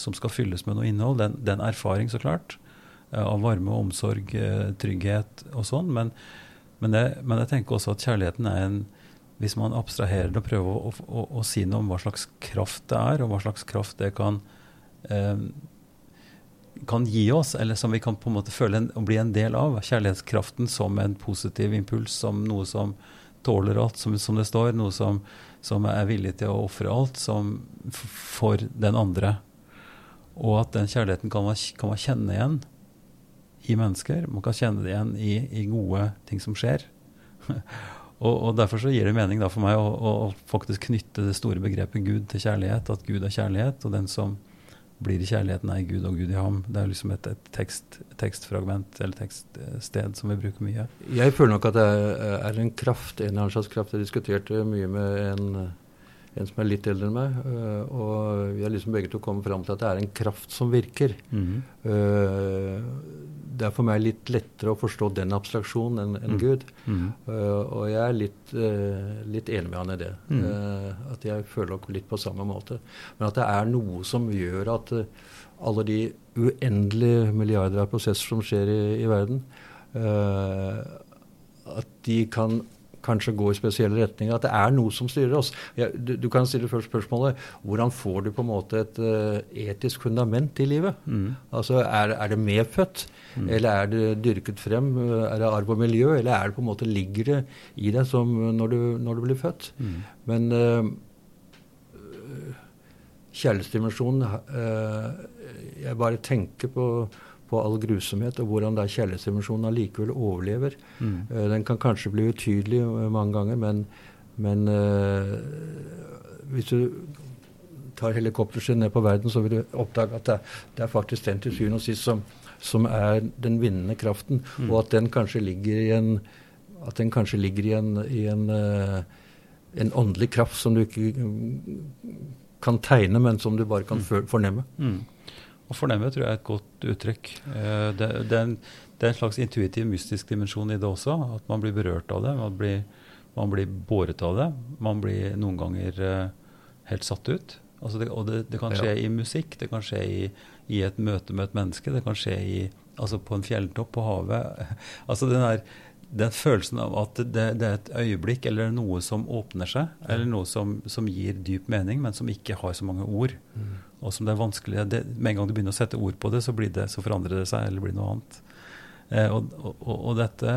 som skal fylles med noe innhold. Den, den erfaring, så klart, eh, av varme, omsorg, eh, trygghet og sånn. Men, men, det, men, jeg tenker også at kjærligheten er en Hvis man abstraherer det og prøver å, å, å, å, si noe om hva slags kraft det er, og hva slags kraft det kan eh, kan gi oss, eller som vi kan på en måte føle en, og bli en del av. Kjærlighetskraften som en positiv impuls, som noe som tåler alt, som, som det står. Noe som, som, er villig til å ofre alt som, for den andre. Og at den kjærligheten kan man, kan man, kjenne igjen i mennesker. Man kan kjenne det igjen i, i gode ting som skjer. og, og, Derfor så gir det mening for meg å, å, faktisk knytte det store begrepet Gud til kjærlighet. At Gud er kjærlighet. og den som blir kjærligheten er Gud og Gud i ham. Det er liksom et, et tekst, tekstfragment eller tekststed som vi bruker mye. Jeg føler nok at det er en kraft, en eller annen slags kraft. Jeg diskuterte mye med en, en som er litt eldre enn meg, øh, og vi har liksom begge to kommet fram til at det er en kraft som virker. Mm det er for meg litt lettere å forstå den abstraksjonen enn en mm. Gud. Mm. Og jeg er litt, litt, enig med han i det. Uh, at jeg føler nok litt på samme måte. Men at det er noe som gjør at alle de uendelige milliarder av prosesser som skjer i, i verden, at de kan kanskje gå i spesielle retninger. At det er noe som styrer oss. Ja, du, du, kan stille først spørsmålet hvordan får du på en måte et uh, etisk fundament i livet? Mm. Altså, er, er, det medfødt, mm. eller er det dyrket frem? Er det arv og miljø, eller er det på en måte ligger det i deg som når du, når du blir født? Mm. Men uh, kjærlighetsdimensjonen uh, Jeg bare tenker på på all grusomhet, og hvordan da kjærlighetsdimensjonen allikevel overlever. Mm. Uh, den kan kanskje bli utydelig uh, mange ganger, men, men uh, hvis du tar helikopterskinn ned på verden, så vil du oppdage at det, det er faktisk den til syvende og sist som, som, er den vinnende kraften, mm. og at den kanskje ligger i en at den kanskje ligger i en, i en, en åndelig kraft som du ikke kan tegne, men som du bare kan mm. fornemme. Mm. Og fornemme tror jeg er et godt uttrykk. Eh, det, det, er en, det, er en, slags intuitiv, mystisk dimensjon i det også. At man blir berørt av det. Man blir, man blir båret av det. Man blir noen ganger uh, helt satt ut. Altså det, og det, kan skje ja. i musikk, det kan skje i, i, et møte med et menneske, det kan skje i, altså på en fjelltopp på havet. altså den der, den følelsen av at det, det, er et øyeblikk eller noe som åpner seg, eller noe som, som gir dyp mening, men som ikke har så mange ord. Mm. Og som det er vanskelig det, Med en gang du begynner å sette ord på det, så, det, så forandrer det seg, eller blir noe annet. Eh, og, og, og, dette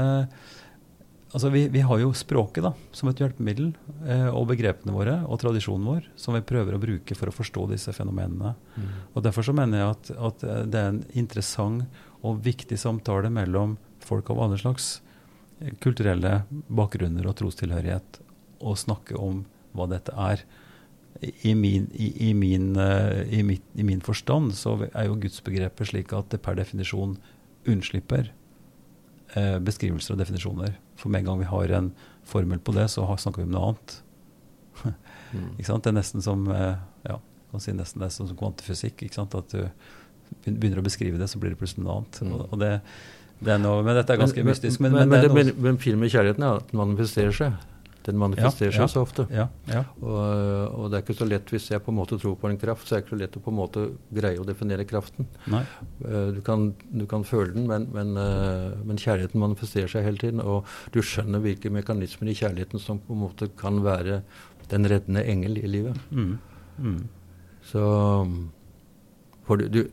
Altså, vi, vi, har jo språket da, som et hjelpemiddel, eh, og begrepene våre og tradisjonen vår, som vi prøver å bruke for å forstå disse fenomenene. Mm. Og Derfor så mener jeg at, at, det er en interessant og viktig samtale mellom folk av alle slags kulturelle bakgrunner og trostilhørighet å snakke om hva dette er. I min, i, i, min, i, mitt, I, min, forstand så er jo gudsbegrepet slik at det per definisjon unnslipper uh, beskrivelser og definisjoner. For med en gang vi har en formel på det, så har, snakker vi om noe annet. mm. Det er nesten som uh, ja, kan si nesten det som kvantefysikk. At du begynner å beskrive det, så blir det plutselig noe annet. Mm. Og, og det, det noe, men dette er ganske men, mystisk. Men, men, men, det, men, men filmen kjærligheten er at den manifesterer seg. Den manifesterer ja, ja, seg så ofte. Ja, og, og, det er ikke så lett hvis jeg på en måte tror på en kraft, så er det ikke så lett å på en måte greie å definere kraften. Uh, du, kan, du, kan, føle den, men, uh, men, kjærligheten manifesterer seg hele tiden. Og du skjønner hvilke mekanismer i kjærligheten som på en måte kan være den reddende engel i livet. Mm. Mm. Så for du, du,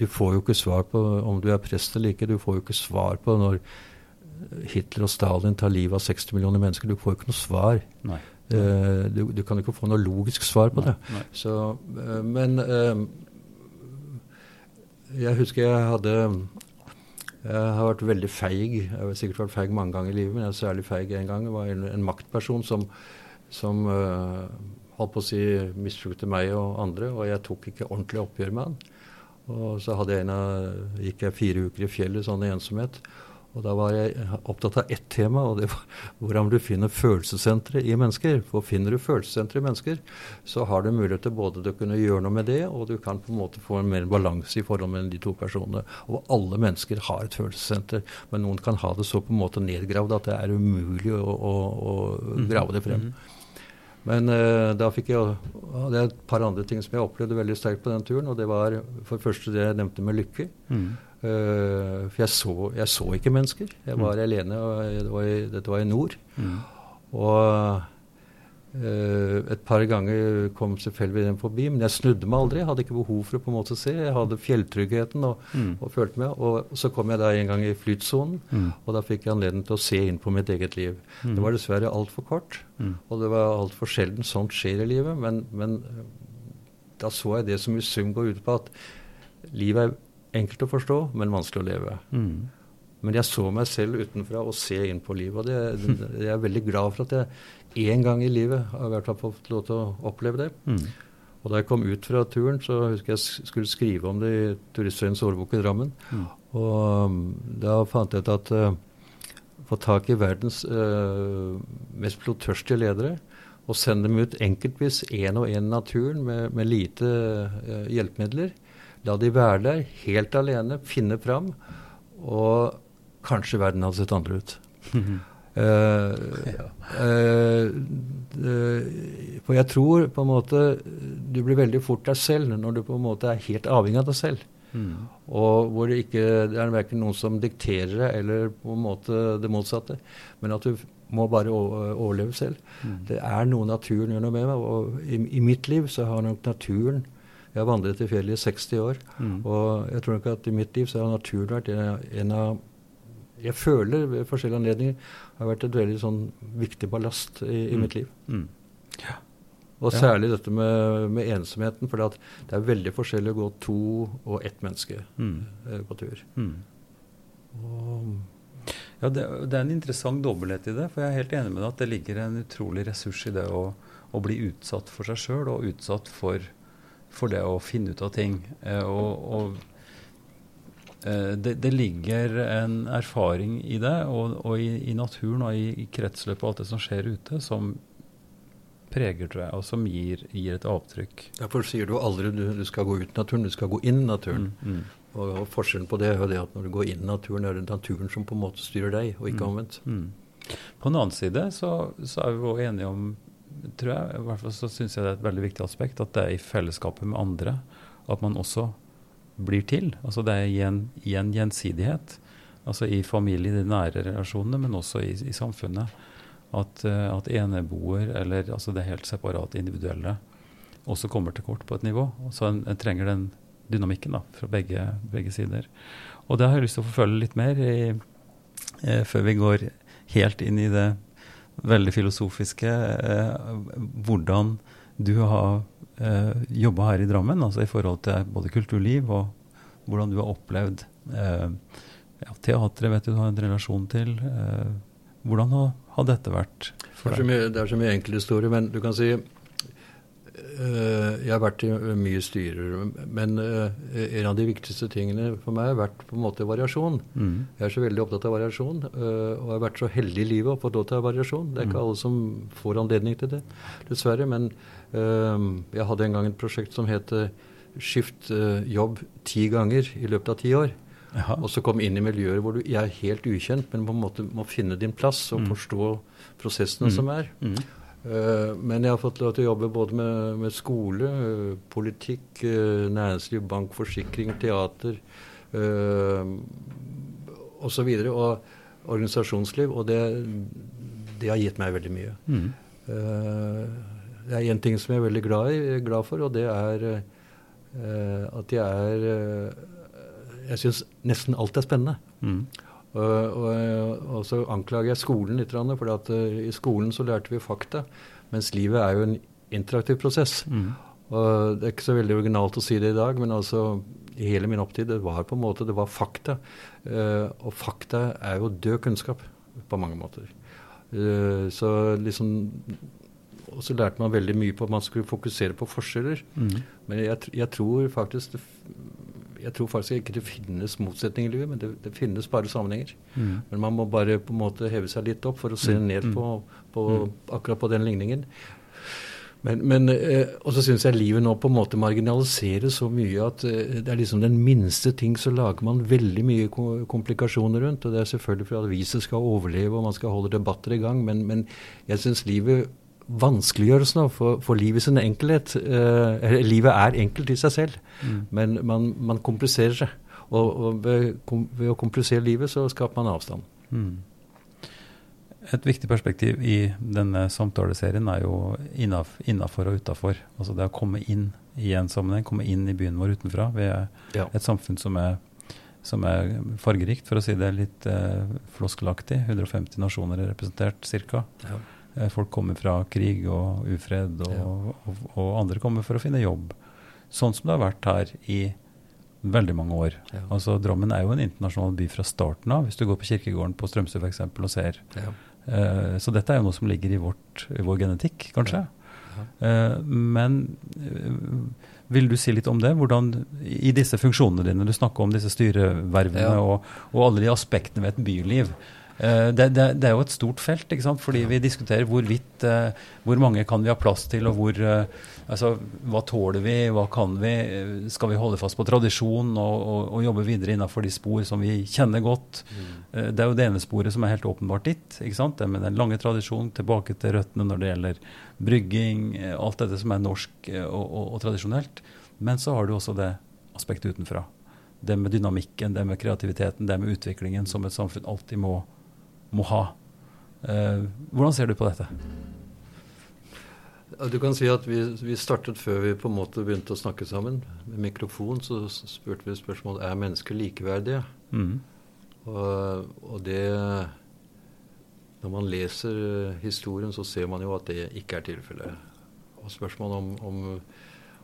du, får jo ikke svar på om du er prest eller ikke. Du får jo ikke svar på når Hitler og Stalin tar livet av 60 millioner mennesker. Du får jo ikke noe svar. Nei. Uh, du, du, kan ikke få noe logisk svar på det. Nei. Så, uh, men uh, jeg husker jeg hadde Jeg har vært veldig feig. Jeg har sikkert vært feig mange ganger i livet, men jeg er særlig feig en gang. Jeg var en, en maktperson som, som holdt på å si misbrukte meg og andre, og jeg tok ikke ordentlig oppgjør med han. Og så hadde jeg en av, gikk jeg fire uker i fjellet sånn i ensomhet. Og da var jeg opptatt av ett tema, og det var hvordan du finner følelsessentre i mennesker. For finner du følelsessentre i mennesker, så har du mulighet til både å kunne gjøre noe med det, og du kan på en måte få en mer balanse i forhold mellom de to personene. Og alle mennesker har et følelsessenter, men noen kan ha det så på en måte nedgravd at det er umulig å, å, å mm-hmm. grave det frem. Mm -hmm. Men uh, da fikk jeg Det er et par andre ting som jeg opplevde veldig sterkt på den turen. Og det var for det første det jeg nevnte med lykke. Mm. Uh, for jeg så, jeg så, ikke mennesker. Jeg var mm. alene, og det var i, dette var i nord. Mm. Og et par ganger kom selvfølgelig den forbi, men jeg snudde meg aldri. Jeg hadde ikke behov for å på en måte se. Jeg hadde fjelltryggheten og, mm. og følte med. Og så kom jeg da en gang i flytsonen, mm. og da fikk jeg anledning til å se inn på mitt eget liv. Mm. Det var dessverre altfor kort, mm. og det var altfor sjelden sånt skjer i livet. Men, men, da så jeg det som i sum går ut på at livet er enkelt å forstå, men vanskelig å leve. Mm. Men jeg så meg selv utenfra og se inn på livet. Og det, det, jeg er veldig glad for at jeg én gang i livet har i hvert fall fått lov til å oppleve det. Mm. Og da jeg kom ut fra turen, så husker jeg skulle skrive om det i Turistforeningens årbok i Drammen. Mm. Og um, da fant jeg ut at uh, få tak i verdens uh, mest blodtørstige ledere og sende dem ut enkeltvis én og én naturen med, med lite uh, hjelpemidler. La de være der helt alene, finne fram. Og Kanskje verden hadde sett andre ut. Uh, uh, uh, for jeg tror på en måte du blir veldig fort deg selv når du på en måte er helt avhengig av deg selv. Mm. Og hvor det ikke det er verken noen som dikterer deg, eller på en måte det motsatte. Men at du må bare overleve selv. Mm. Det er noe naturen gjør noe med meg. Og i, i, mitt liv så har nok naturen Jeg har vandret i fjellet i 60 år. Mm. Og jeg tror nok at i mitt liv så har naturen vært en, en av jeg føler ved forskjellige anledninger har vært et veldig sånn viktig ballast i, i mm. mitt liv. Mm. Ja. Og særlig dette med, med ensomheten, for det er veldig forskjellig å gå to og ett menneske mm. eh, på tur. Mm. ja, det, det, er en interessant dobbelthet i det. For jeg er helt enig med deg at det ligger en utrolig ressurs i det å, å bli utsatt for seg sjøl, og utsatt for, for, det å finne ut av ting. Eh, og, og det, det, ligger en erfaring i det, og, og i, i, naturen og i, i, kretsløpet og alt det som skjer ute, som preger, tror jeg, og som gir, gir et avtrykk. Derfor sier du aldri du, du skal gå ut i naturen, du skal gå inn i naturen. Mm, mm. Og, og, Forskjellen på det er det at når du går inn i naturen, er det naturen som på en måte styrer deg, og ikke mm, omvendt. Mm. På den annen side så, så, er vi jo enige om, tror jeg, i hvert fall så syns jeg det er et veldig viktig aspekt, at det er i fellesskapet med andre at man også blir til. Altså det er igjen, igjen gjensidighet. Altså i familie, i de nære relasjonene, men også i, i samfunnet. At, uh, at eneboer, eller altså det helt separate individuelle, også kommer til kort på et nivå. Så en, en trenger den dynamikken da, fra begge, begge, sider. Og det har jeg lyst til å forfølge litt mer i, eh, før vi går helt inn i det veldig filosofiske. Eh, hvordan du har eh, jobba her i Drammen, altså i forhold til både kulturliv og hvordan du har opplevd eh, ja, teatret vet du du har en relasjon til. Eh, hvordan har, har, dette vært for deg? Det er, det så mye, mye historier men du kan si Uh, jeg har vært i mye styrer, men uh, en av de viktigste tingene for meg har vært på en måte variasjon. Mm. Jeg er så veldig opptatt av variasjon, uh, og jeg har vært så heldig i livet å få lov til å ha variasjon. Det er ikke mm. alle som får anledning til det, dessverre. Men jeg hadde en gang et prosjekt som het Skift jobb ti ganger i løpet av ti år. Aha. Og så komme inn i miljøer hvor du jeg er helt ukjent, men på en måte må finne din plass og mm. forstå prosessene mm. som er. Mm. Uh, men jeg har fått lov til å jobbe både med, med skole, uh, politikk, uh, næringsliv, bank, forsikring, teater øh, osv. Og, og organisasjonsliv. Og det, det, har gitt meg veldig mye. Mm. Det er én ting som jeg er veldig glad, i, glad for, og det er at jeg er Jeg syns nesten alt er spennende. Mm. Og, og, og, så anklager jeg skolen litt, for uh, i skolen så lærte vi fakta, mens livet er jo en interaktiv prosess. Mm. Og Det er ikke så veldig originalt å si det i dag, men altså i hele min opptid det var på en måte, det var fakta. Uh, og fakta er jo død kunnskap på mange måter. Uh, så liksom og så lærte man veldig mye på at man skulle fokusere på forskjeller. Mm. Men jeg, jeg, tror faktisk det jeg tror faktisk ikke det finnes motsetninger i livet, men det, det finnes bare sammenhenger. Mm. Men man må bare på en måte heve seg litt opp for å se mm. ned på, på mm. akkurat på den ligningen. Men, men eh, Og så syns jeg livet nå på en måte marginaliserer så mye at eh, det er liksom den minste ting så lager man veldig mye komplikasjoner rundt. Og det er selvfølgelig for at aviser skal overleve og man skal holde debatter i gang, men, men jeg syns livet vanskeliggjøres nå for, for livet sin enkelhet. Eh, livet er enkelt i seg selv, mm. men man, man, kompliserer seg. Og, og ved, kom, ved, å komplisere livet så skaper man avstand. Mm. Et viktig perspektiv i denne samtaleserien er jo innafor og utafor. Altså det å komme inn i en sammenheng, komme inn i byen vår utenfra. Vi er ja. et samfunn som er, som er, fargerikt, for å si det litt eh, floskelaktig. 150 nasjoner er representert ca. Ja. Eh, folk kommer fra krig og ufred, og, ja. og, og, andre kommer for å finne jobb. Sånn som det har vært her i veldig mange år. Ja. Altså Drammen er jo en internasjonal by fra starten av, hvis du går på kirkegården på Strømsø f.eks. og ser. Ja. Uh, så dette er jo noe som ligger i, vårt, i vår genetikk, kanskje. Uh, men uh, vil du si litt om det? Hvordan i disse funksjonene dine, du snakker om disse styrevervene og, og, alle de aspektene ved et byliv. Eh, det, det, det, er jo et stort felt, ikke sant? fordi vi diskuterer hvorvidt uh, hvor mange kan vi ha plass til, og hvor, uh, altså, hva tåler vi, hva kan vi? Skal vi holde fast på tradisjon og, og, og jobbe videre innenfor de spor som vi kjenner godt? Mm. Det er jo det ene sporet som er helt åpenbart ditt. ikke sant? Det med den lange tradisjonen, tilbake til røttene når det gjelder brygging, alt dette som er norsk og, og tradisjonelt. Men så har du også det aspektet utenfra. Det med dynamikken, det med kreativiteten, det med utviklingen som et samfunn alltid må må ha. Eh, hvordan ser du på dette? Du kan si at vi, vi, startet før vi på en måte begynte å snakke sammen. Med mikrofon så spurte vi spørsmål er mennesker likeverdige. Mm. Og, og, det Når man leser historien, så ser man jo at det ikke er tilfellet. Og spørsmålet om, om,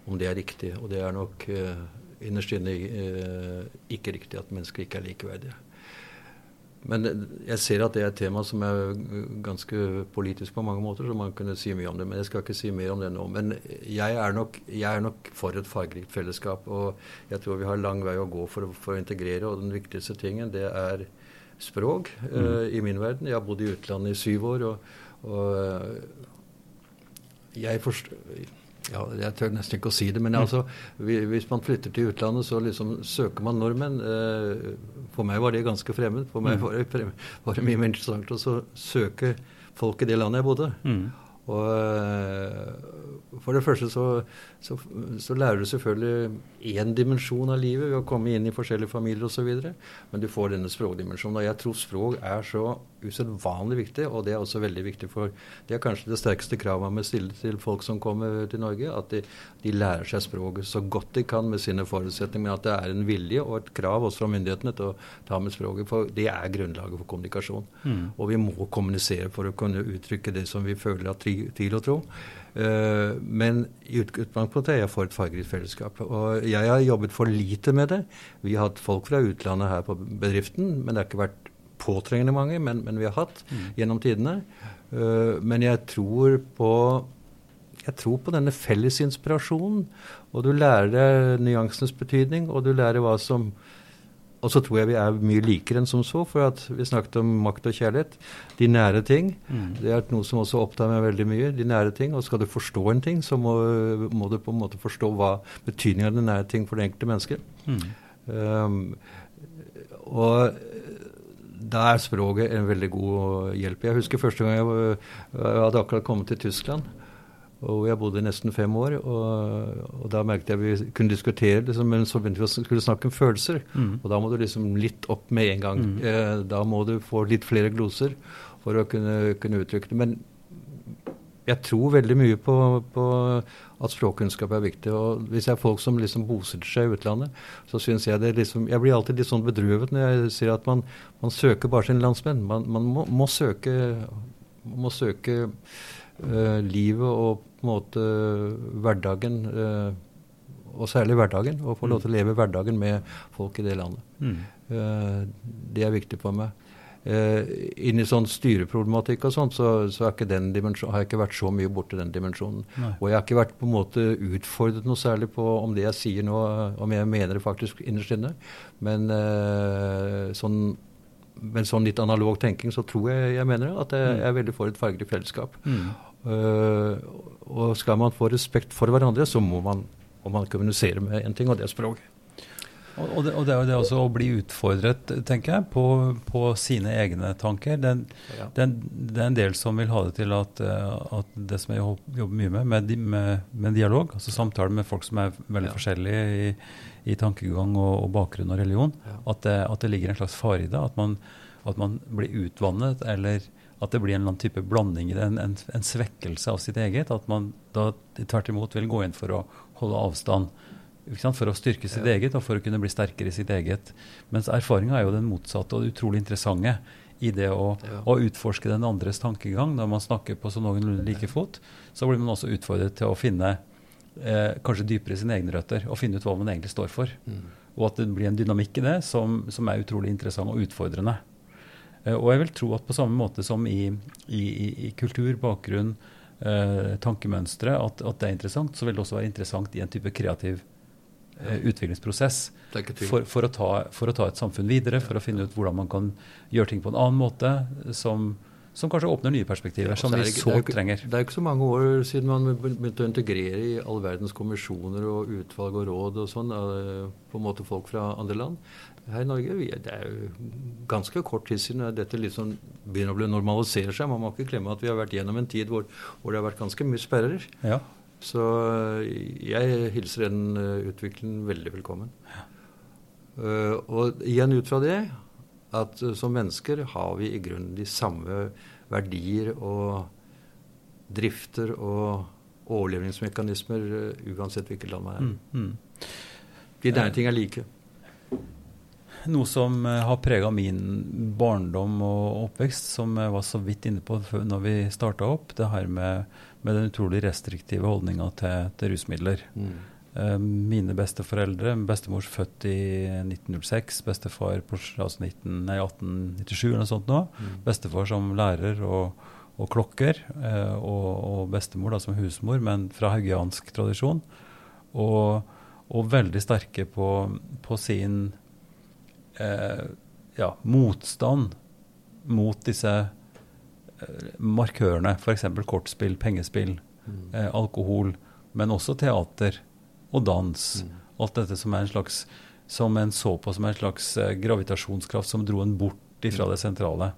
om, det er riktig. Og det er nok uh, innerst inne uh, ikke riktig at mennesker ikke er likeverdige. Men jeg ser at det er et tema som er ganske politisk på mange måter, så man kunne si mye om det. Men jeg skal ikke si mer om det nå. Men jeg er nok, jeg er nok for et fargerikt fellesskap. Og jeg tror vi har lang vei å gå for, for å integrere. Og den viktigste tingen, det er språk mm. uh, i min verden. Jeg har bodd i utlandet i syv år, og, og jeg forstår ja, Jeg tør nesten ikke å si det, men mm. altså, hvis man flytter til utlandet, så liksom søker man nordmenn. Eh, for meg var det ganske fremmed. For meg mm. var det, var det mye mer interessant å søke folk i det landet jeg bodde. Mm. Og for det første så, så, så lærer du selvfølgelig én dimensjon av livet ved å komme inn i forskjellige familier osv. Men du får denne språkdimensjonen. Og jeg tror språk er så usedvanlig viktig, og det er også veldig viktig for Det er kanskje det sterkeste kravet man stiller til folk som kommer til Norge, at de, de, lærer seg språket så godt de kan med sine forutsetninger, men at det er en vilje og et krav også fra myndighetene til å ta med språket. For det er grunnlaget for kommunikasjon. Mm. Og vi må kommunisere for å kunne uttrykke det som vi føler av tvil og tro. Uh, men i utgangspunktet er jeg for et fargerikt fellesskap. Og jeg har jobbet for lite med det. Vi har hatt folk fra utlandet her på bedriften, men det har ikke vært påtrengende mange, men, men vi har hatt mm. gjennom tidene. Uh, men jeg tror på jeg tror på denne fellesinspirasjonen. Og du lærer deg nyansenes betydning, og du lærer hva som og så tror jeg vi er mye likere enn som så, for at vi snakket om makt og kjærlighet. De nære ting. Mm. Det er noe som også opptar meg veldig mye. De nære ting. Og skal du forstå en ting, så må, må du på en måte forstå hva betydningen av den nære ting for det enkelte mennesket. Mm. Um, og da er språket en veldig god hjelp. Jeg husker første gang jeg, jeg hadde akkurat kommet til Tyskland. Og jeg bodde nesten fem år. Og, og da merket jeg vi kunne diskutere, liksom, men så begynte vi å skulle snakke om følelser. Mm. Og da må du liksom litt opp med en gang. Mm. Eh, da må du få litt flere gloser for å kunne, kunne uttrykke det. Men jeg tror veldig mye på, på, at språkkunnskap er viktig. og Hvis jeg er folk som liksom bosetter seg i utlandet, så syns jeg det liksom Jeg blir alltid litt sånn bedrøvet når jeg sier at man, man søker bare sine landsmenn. Man, man må, må, søke, må søke uh, livet og på en måte hverdagen, eh, og særlig hverdagen, å få lov til å leve hverdagen med folk i det landet. Mm. Eh, det er viktig for meg. Inni inn sånn styreproblematikk og sånt, så, så har jeg ikke vært så mye borti den dimensjonen. Nei. Og jeg har ikke vært på en måte utfordret noe særlig på om det jeg sier nå, om jeg mener det faktisk innerst inne. Men uh, sånn med sånn litt analog tenking så tror jeg jeg mener det, at jeg, jeg er veldig for et fargerikt fellesskap. Mm. Uh, og skal man få respekt for hverandre, så må man, må man kommunisere med en ting, og det er språket. Og det, og det er jo det også å bli utfordret, tenker jeg, på, på sine egne tanker. Det, ja. det, det, er en del som vil ha det til at, eh, at det som jeg jobber mye med, med, med, med dialog, altså samtale med folk som er veldig ja. forskjellige i, i, tankegang og, og, bakgrunn og religion, ja. at, at, det, ligger en slags fare i det. At man, at man blir utvannet eller at det blir en eller annen type blanding i det, en, en, en, svekkelse av sitt eget. At man da tvert imot vil gå inn for å holde avstand. For å styrke sitt ja. eget og for å kunne bli sterkere i sitt eget. Mens erfaringa er jo den motsatte og det utrolig interessante i det å, ja. å, utforske den andres tankegang. Når man snakker på så noenlunde like fot, så blir man også utfordret til å finne eh, kanskje dypere sine egne røtter og finne ut hva man egentlig står for. Mm. Og at det blir en dynamikk i det som, som er utrolig interessant og utfordrende. Eh, og jeg vil tro at på samme måte som i, i, i kultur, bakgrunn, eh, tankemønstre, at, at, det er interessant, så vil det også være interessant i en type kreativ eh, utviklingsprosess. For, for, å ta, for, å ta, et samfunn videre, for å finne ut hvordan man kan gjøre ting på en annen måte som, som kanskje åpner nye perspektiver, ja, som vi så trenger. Det er ikke så mange år siden man begynte å integrere i all verdens kommisjoner og utvalg og råd og sånn, på en måte folk fra andre land her i Norge. Det er jo ganske kort tid siden dette liksom begynner å bli normalisere seg. Man må ikke glemme at vi har vært gjennom en tid hvor, hvor det har vært ganske mye sperrer. Ja. Så jeg hilser den uh, utviklingen veldig velkommen. Ja. Uh, og igjen ut fra det at uh, som mennesker har vi i grunnen de samme verdier og drifter og overlevningsmekanismer uansett hvilket land man er. Mm, mm. De der ting er like noe som eh, har prega min barndom og oppvekst, som jeg var så vidt inne på når vi starta opp, det her med, med, den utrolig restriktive holdninga til, til, rusmidler. Mm. Uh, mine besteforeldre, bestemor født i 1906, bestefar på altså 19, nei, 1897 eller noe sånt nå. Mm. Bestefar som lærer og, og klokker, uh, og, og, bestemor da som husmor, men fra haugiansk tradisjon. Og, og veldig sterke på, på sin eh, ja, motstand mot disse eh, markørene, f.eks. kortspill, pengespill, mm. eh, alkohol, men også teater og dans. Mm. Alt dette som er en slags som en så på som en slags eh, gravitasjonskraft som dro en bort ifra mm. det sentrale.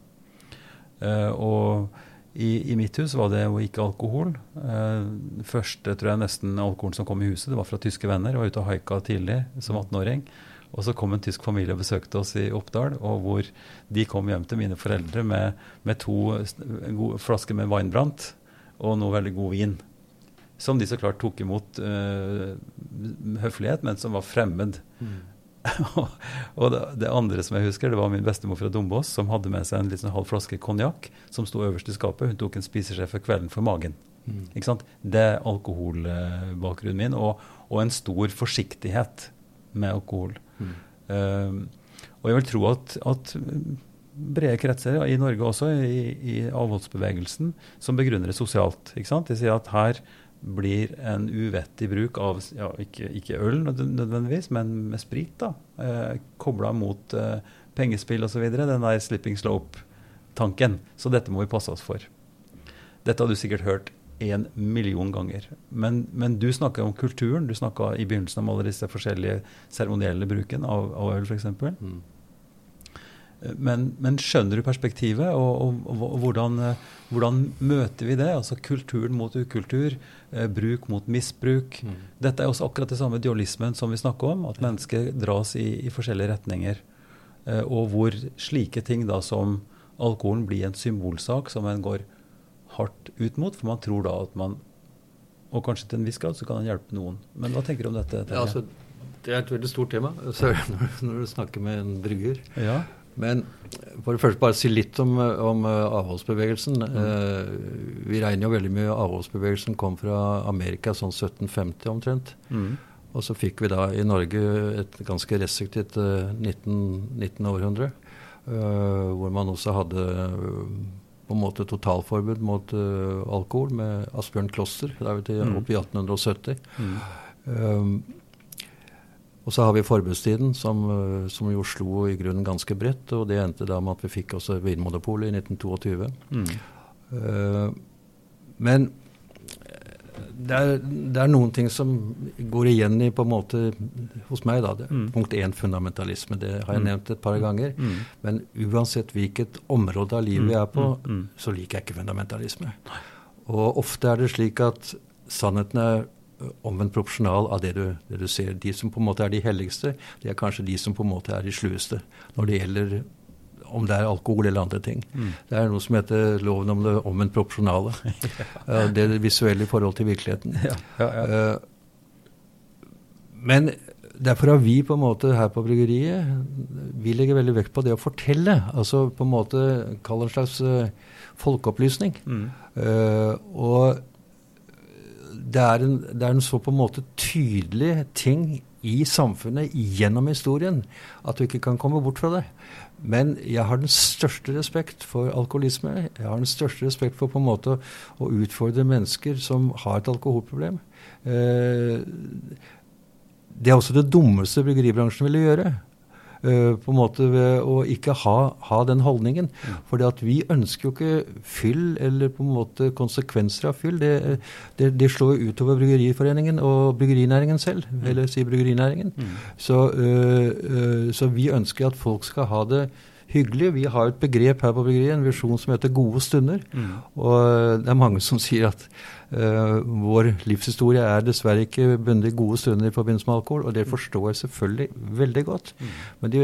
Uh, og I, I, mitt hus var det jo ikke alkohol. Eh, første tror jeg nesten alkoholen som kom i huset, det var fra tyske venner. Jeg var ute og haika tidlig som 18-åring. Og så kom en tysk familie og besøkte oss i Oppdal, og hvor de kom hjem til mine foreldre med, med to flasker med Weinbrandt og noe veldig god vin. Som de så klart tok imot uh, høflighet, men som var fremmed. Mm. og det, det, andre som jeg husker, det var min bestemor fra Dombås som hadde med seg en liksom halv flaske konjakk som sto øverst i skapet. Hun tok en spiseskje for kvelden for magen. Mm. Ikke sant? Det er alkoholbakgrunnen min, og, og, en stor forsiktighet med alkohol. Mm. Uh, og jeg vil tro at, at brede kretser i Norge også, i, i avholdsbevegelsen, som begrunner det sosialt. Ikke sant? De sier at her blir en uvettig bruk av ja, ikke, ikke, øl nødvendigvis, men med sprit, da, eh, kobla mot eh, pengespill osv. Den der slipping slope-tanken. Så dette må vi passe oss for. Dette har du sikkert hørt en million ganger. Men, men du snakka om kulturen. Du snakka i begynnelsen om alle disse forskjellige seremonielle bruken av, av øl, f.eks. Mm. Men, men, skjønner du perspektivet, og, og, og hvordan, hvordan, møter vi det? Altså kulturen mot ukultur, eh, bruk mot misbruk. Mm. Dette er også akkurat det samme dualismen som vi snakker om, at mennesker dras i, i forskjellige retninger. Eh, og hvor slike ting da som alkoholen blir en symbolsak som en går hardt ut mot, for man tror da at man Og kanskje til en viss grad så kan han hjelpe noen. Men hva tenker du om dette? Ja, altså, det er et veldig stort tema når, du snakker med en brygger. Ja. Men for det første bare si litt om, om eh, avholdsbevegelsen. Mm. Eh, vi regner jo veldig mye avholdsbevegelsen kom fra Amerika sånn 1750 omtrent. Mm. Og så fikk vi da i Norge et ganske restriktivt uh, 19, 19. århundre. Uh, hvor man også hadde på en måte totalforbud mot alkohol med Asbjørn Kloster. Det er vi til, mm. opp i 1870. Mm. Og så har vi forbudstiden, som, eh, som, jo slo i grunnen ganske bredt. Og det endte da med at vi fikk også Vinmonopolet i 1922. Mm. Uh, men det er, det er, noen ting som går igjen i på en måte hos meg. da. Mm. Punkt én fundamentalisme. Det har jeg mm. nevnt et par ganger. Mm. Men uansett hvilket område av livet jeg er på, mm. Mm. så liker jeg ikke fundamentalisme. Og ofte er det slik at sannheten er omvendt proporsjonal av det du, det du, ser. De som på en måte er de helligste, det er kanskje de som på en måte er de slueste når det gjelder om det er alkohol eller andre ting. Mm. Det er noe som heter loven om det omvendt proporsjonale. ja. Det er det visuelle i forhold til virkeligheten. Ja, ja, uh, men derfor har vi på en måte her på bryggeriet vi legger veldig vekt på det å fortelle. Altså på en måte kalle en slags uh, folkeopplysning. Mm. Uh, og det er, en, det er en så på en måte tydelig ting i samfunnet gjennom historien at du ikke kan komme bort fra det. Men jeg har den største respekt for alkoholisme. Jeg har den største respekt for på en måte å utfordre mennesker som har et alkoholproblem. Eh, det er også det dummeste bryggeribransjen ville gjøre. Uh, på en måte ved å ikke ha, ha den holdningen. Mm. For vi ønsker jo ikke fyll eller på en måte konsekvenser av fyll. Det, det, det slår jo utover Bryggeriforeningen og bryggerinæringen selv. Mm. Eller si bryggerinæringen. Mm. Så, uh, uh, så vi ønsker at folk skal ha det hyggelig. Vi har et begrep her på bryggeriet, en visjon som heter gode stunder. Mm. Og det er mange som sier at vår livshistorie er dessverre ikke bundet i gode stunder i forbindelse med alkohol, og det forstår jeg selvfølgelig veldig godt. Mm. Men de,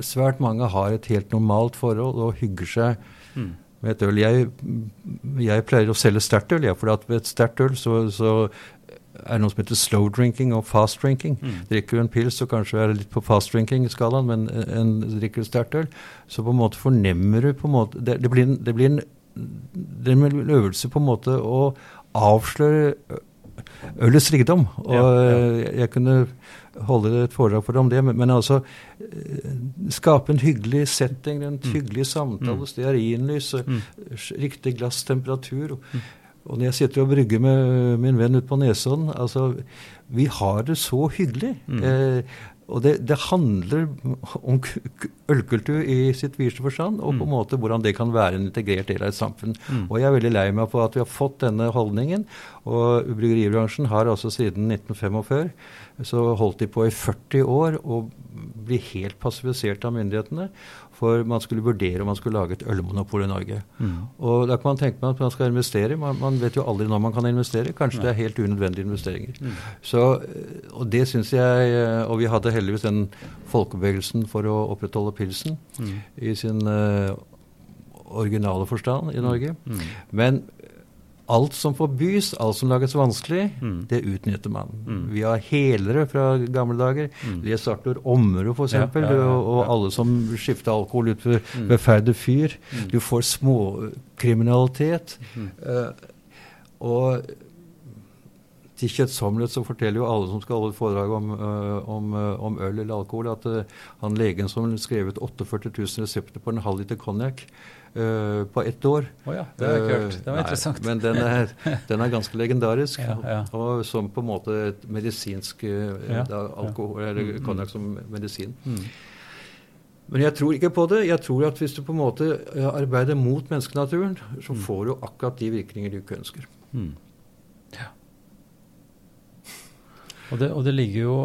svært mange har et helt normalt forhold og hygger seg. Mm. Med et øl. Jeg, jeg pleier å selge sterkt øl, ja, for ved et sterkt øl så, så er noe som heter slow drinking og fast drinking. Mm. Drikker du en pils, så kanskje er det litt på fast drinking-skalaen, men en, drikker du sterkt øl, så på en måte fornemmer du på en måte Det, det blir, en, det blir en, det er en øvelse på en måte å avsløre ølets rikdom. Og ja, ja. jeg kunne holde et foredrag for deg om det, men, men, altså skape en hyggelig setting, en mm. hyggelig samtale, mm. stearinlys, mm. riktig glasstemperatur. Og, mm. Og når jeg sitter og brygger med min venn ute på Nesodden altså, Vi har det så hyggelig. Mm. Eh, og det, det, handler om ølkultur i sitt videste forstand, og på en mm. måte hvordan det kan være en integrert del av et samfunn. Mm. Og jeg er veldig lei meg på at vi har fått denne holdningen. Og bryggeribransjen har altså siden 1945 så holdt de på i 40 år å bli helt passivisert av myndighetene. For man skulle vurdere om man skulle lage et ølmonopol i Norge. Mm. Og da kan man tenke at man skal investere. Man, man vet jo aldri når man kan investere. Kanskje Nei. det er helt unødvendige investeringer. Mm. Så, og det syns jeg Og vi hadde heldigvis den folkebevegelsen for å opprettholde pilsen mm. i sin uh, originale forstand i Norge. Mm. Mm. Men alt som forbys, alt som lages vanskelig, mm. det utnytter man. Mm. Vi har helere fra gamle dager. Mm. Les Arthur Ommerud, f.eks., ja, ja, ja, og, og alle som skifter alkohol ut for mm. ved fyr. Mm. Du får småkriminalitet. Uh, og til kjøttsommelighet så forteller jo alle som skal holde foredrag om, uh, om, uh, om, øl eller alkohol, at han legen som skrev ut 48 000 resepter på en halv liter konjakk, uh, på ett år. Oh ja, det er kult. Det var Nei, interessant. Men den er, den er ganske legendarisk. ja, ja. Og som på en måte et medisinsk da, alkohol, eller mm, mm. konjakk som medisin. Mm. Men jeg tror ikke på det. Jeg tror at hvis du på en måte arbeider mot menneskenaturen, så mm. får du akkurat de virkninger du ikke ønsker. Mm. Ja. Og det, og det, ligger jo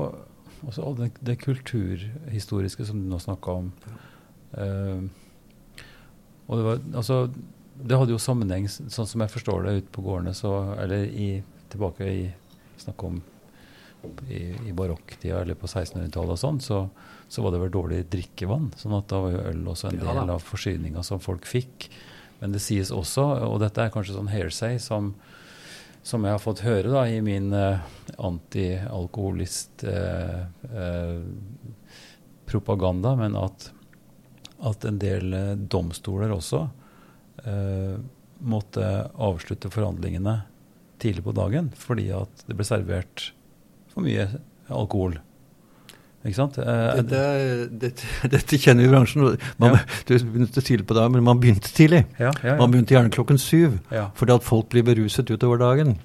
også det, det kulturhistoriske som du nå snakka om. Uh, og det, var, altså, det hadde jo sammenheng, sånn som jeg forstår det, ute på gårdene, så, eller i, tilbake i Snakk om i, i barokktida eller på 1600-tallet og sånn, så, så, var det vel dårlig drikkevann. sånn at da var jo øl også en del av forsyninga som folk fikk. Men det sies også, og dette er kanskje sånn hearsay som, som jeg har fått høre da i min uh, anti-alkoholist-propaganda, uh, men at at en del eh, domstoler også eh, måtte avslutte forhandlingene tidlig på dagen fordi at det ble servert for mye alkohol. Ikke sant? Eh, dette, dette, dette, kjenner vi i bransjen. Man, ja. Du begynte tidlig på dagen, men man begynte tidlig. Ja, ja, man begynte gjerne klokken syv, fordi at folk blir beruset utover dagen.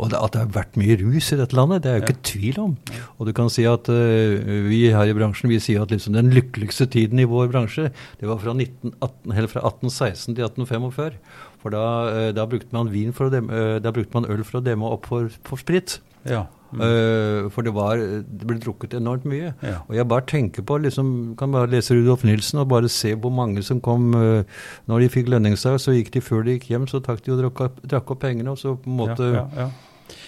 Og det, at det har vært mye rus i dette landet, det er jo ikke tvil om. Og du kan si at uh, vi her i bransjen vi sier at liksom den lykkeligste tiden i vår bransje, det var fra, 1918, fra 1816 til 1845. For da, uh, da, brukte man vin for å demme, uh, da brukte man øl for å demme opp for, for sprit. Ja. Mm. Uh, for det, var, det ble drukket enormt mye. Ja. Og jeg bare tenker på liksom, Kan bare lese Rudolf Nilsen og bare se hvor mange som kom uh, Når de fikk lønningsdag, så gikk de før de gikk hjem, så takk de og drakk, drakk opp pengene, og så på en måte ja, ja,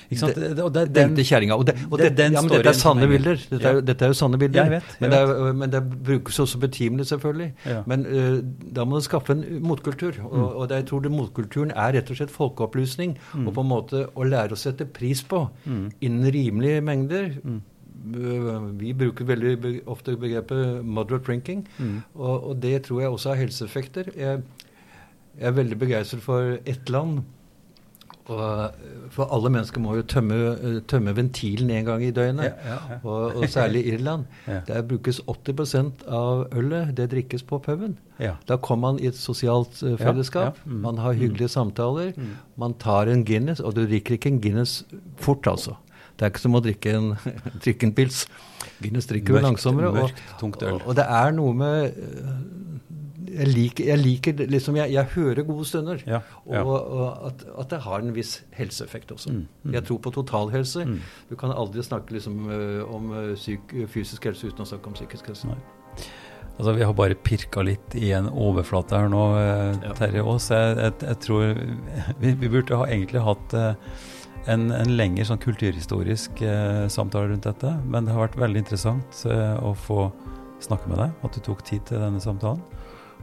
ikke sant? Det, og det, den, den kjerringa. Og, det, og det, den ja, men dette er sanne bilder. Dette er, dette er, jo sanne bilder. Jeg vet, jeg men, det er, men, det brukes også betimelig, selvfølgelig. Ja. Men uh, da må du skaffe en motkultur. Og, mm. og jeg tror det motkulturen er rett og slett folkeopplysning. Mm. Og på en måte å lære å sette pris på mm. innen rimelige mengder. Mm. Uh, vi bruker veldig ofte begrepet 'moderate drinking', mm. og, og, det tror jeg også har helseeffekter. Jeg, jeg er veldig begeistret for ett land og, for alle mennesker må jo tømme, tømme ventilen en gang i døgnet. Ja, ja, ja. Og, og, særlig i Irland. Der brukes 80% av ølet det drikkes på puben. Da kommer man i et sosialt uh, fellesskap. Mm. Man har hyggelige mm. samtaler. Mm. Man tar en Guinness, og du drikker ikke en Guinness fort, altså. Det er ikke som å drikke en, drikke en pils. Guinness drikker mørkt, langsommere. Mørkt, og, og, og, det er noe med jeg liker, jeg liker liksom, jeg, jeg, hører gode stunder. Ja, ja. Og, og at, at, det har en viss helseeffekt også. Mm, mm. Jeg tror på totalhelse. Mm. Du kan aldri snakke liksom, øh, om øh, syk, fysisk helse uten å snakke om psykisk helse. Nei. Altså, Vi har bare pirka litt i en overflate her nå, eh, Terje Aas. Jeg, jeg, jeg, tror vi, vi, burde ha egentlig hatt eh, en, en lengre sånn kulturhistorisk eh, samtale rundt dette. Men det har vært veldig interessant eh, å få snakke med deg, at du tok tid til denne samtalen.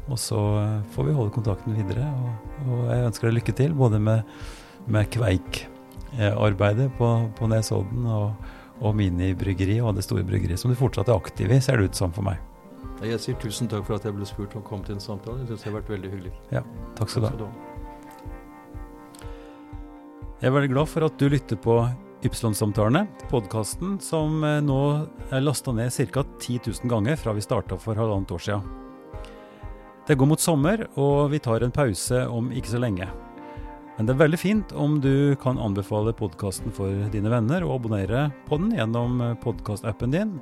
Og så eh, får vi holde kontakten videre. Og, og jeg ønsker deg lykke til, både med, med kveikarbeidet på, på Nesodden og, og minibryggeri og det store bryggeriet, som du fortsatt er aktiv i, ser det ut som for meg. Jeg sier tusen takk for at jeg ble spurt om å komme til en samtale. Jeg syns det har vært veldig hyggelig. Ja, takk skal du ha. Jeg er veldig glad for at du lytter på Ypsilon-samtalene, podkasten som eh, nå er lasta ned ca. 10 000 ganger fra vi starta for halvannet år siden. Det går mot sommer, og vi tar en pause om ikke så lenge. Men det er veldig fint om du kan anbefale podkasten for dine venner og abonnere på den gjennom podkastappen din,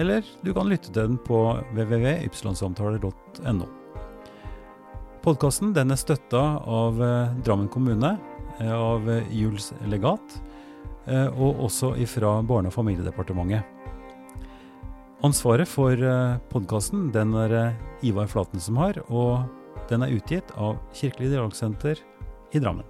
eller du kan lytte til den på www.ypsilonsamtaler.no. Podkasten er støtta av eh, Drammen kommune, eh, av Juls legat, eh, og også ifra Barne- og familiedepartementet. Ansvaret for podkasten den er Ivar Flaten som har, og den er utgitt av Kirkelig dialogsenter i Drammen.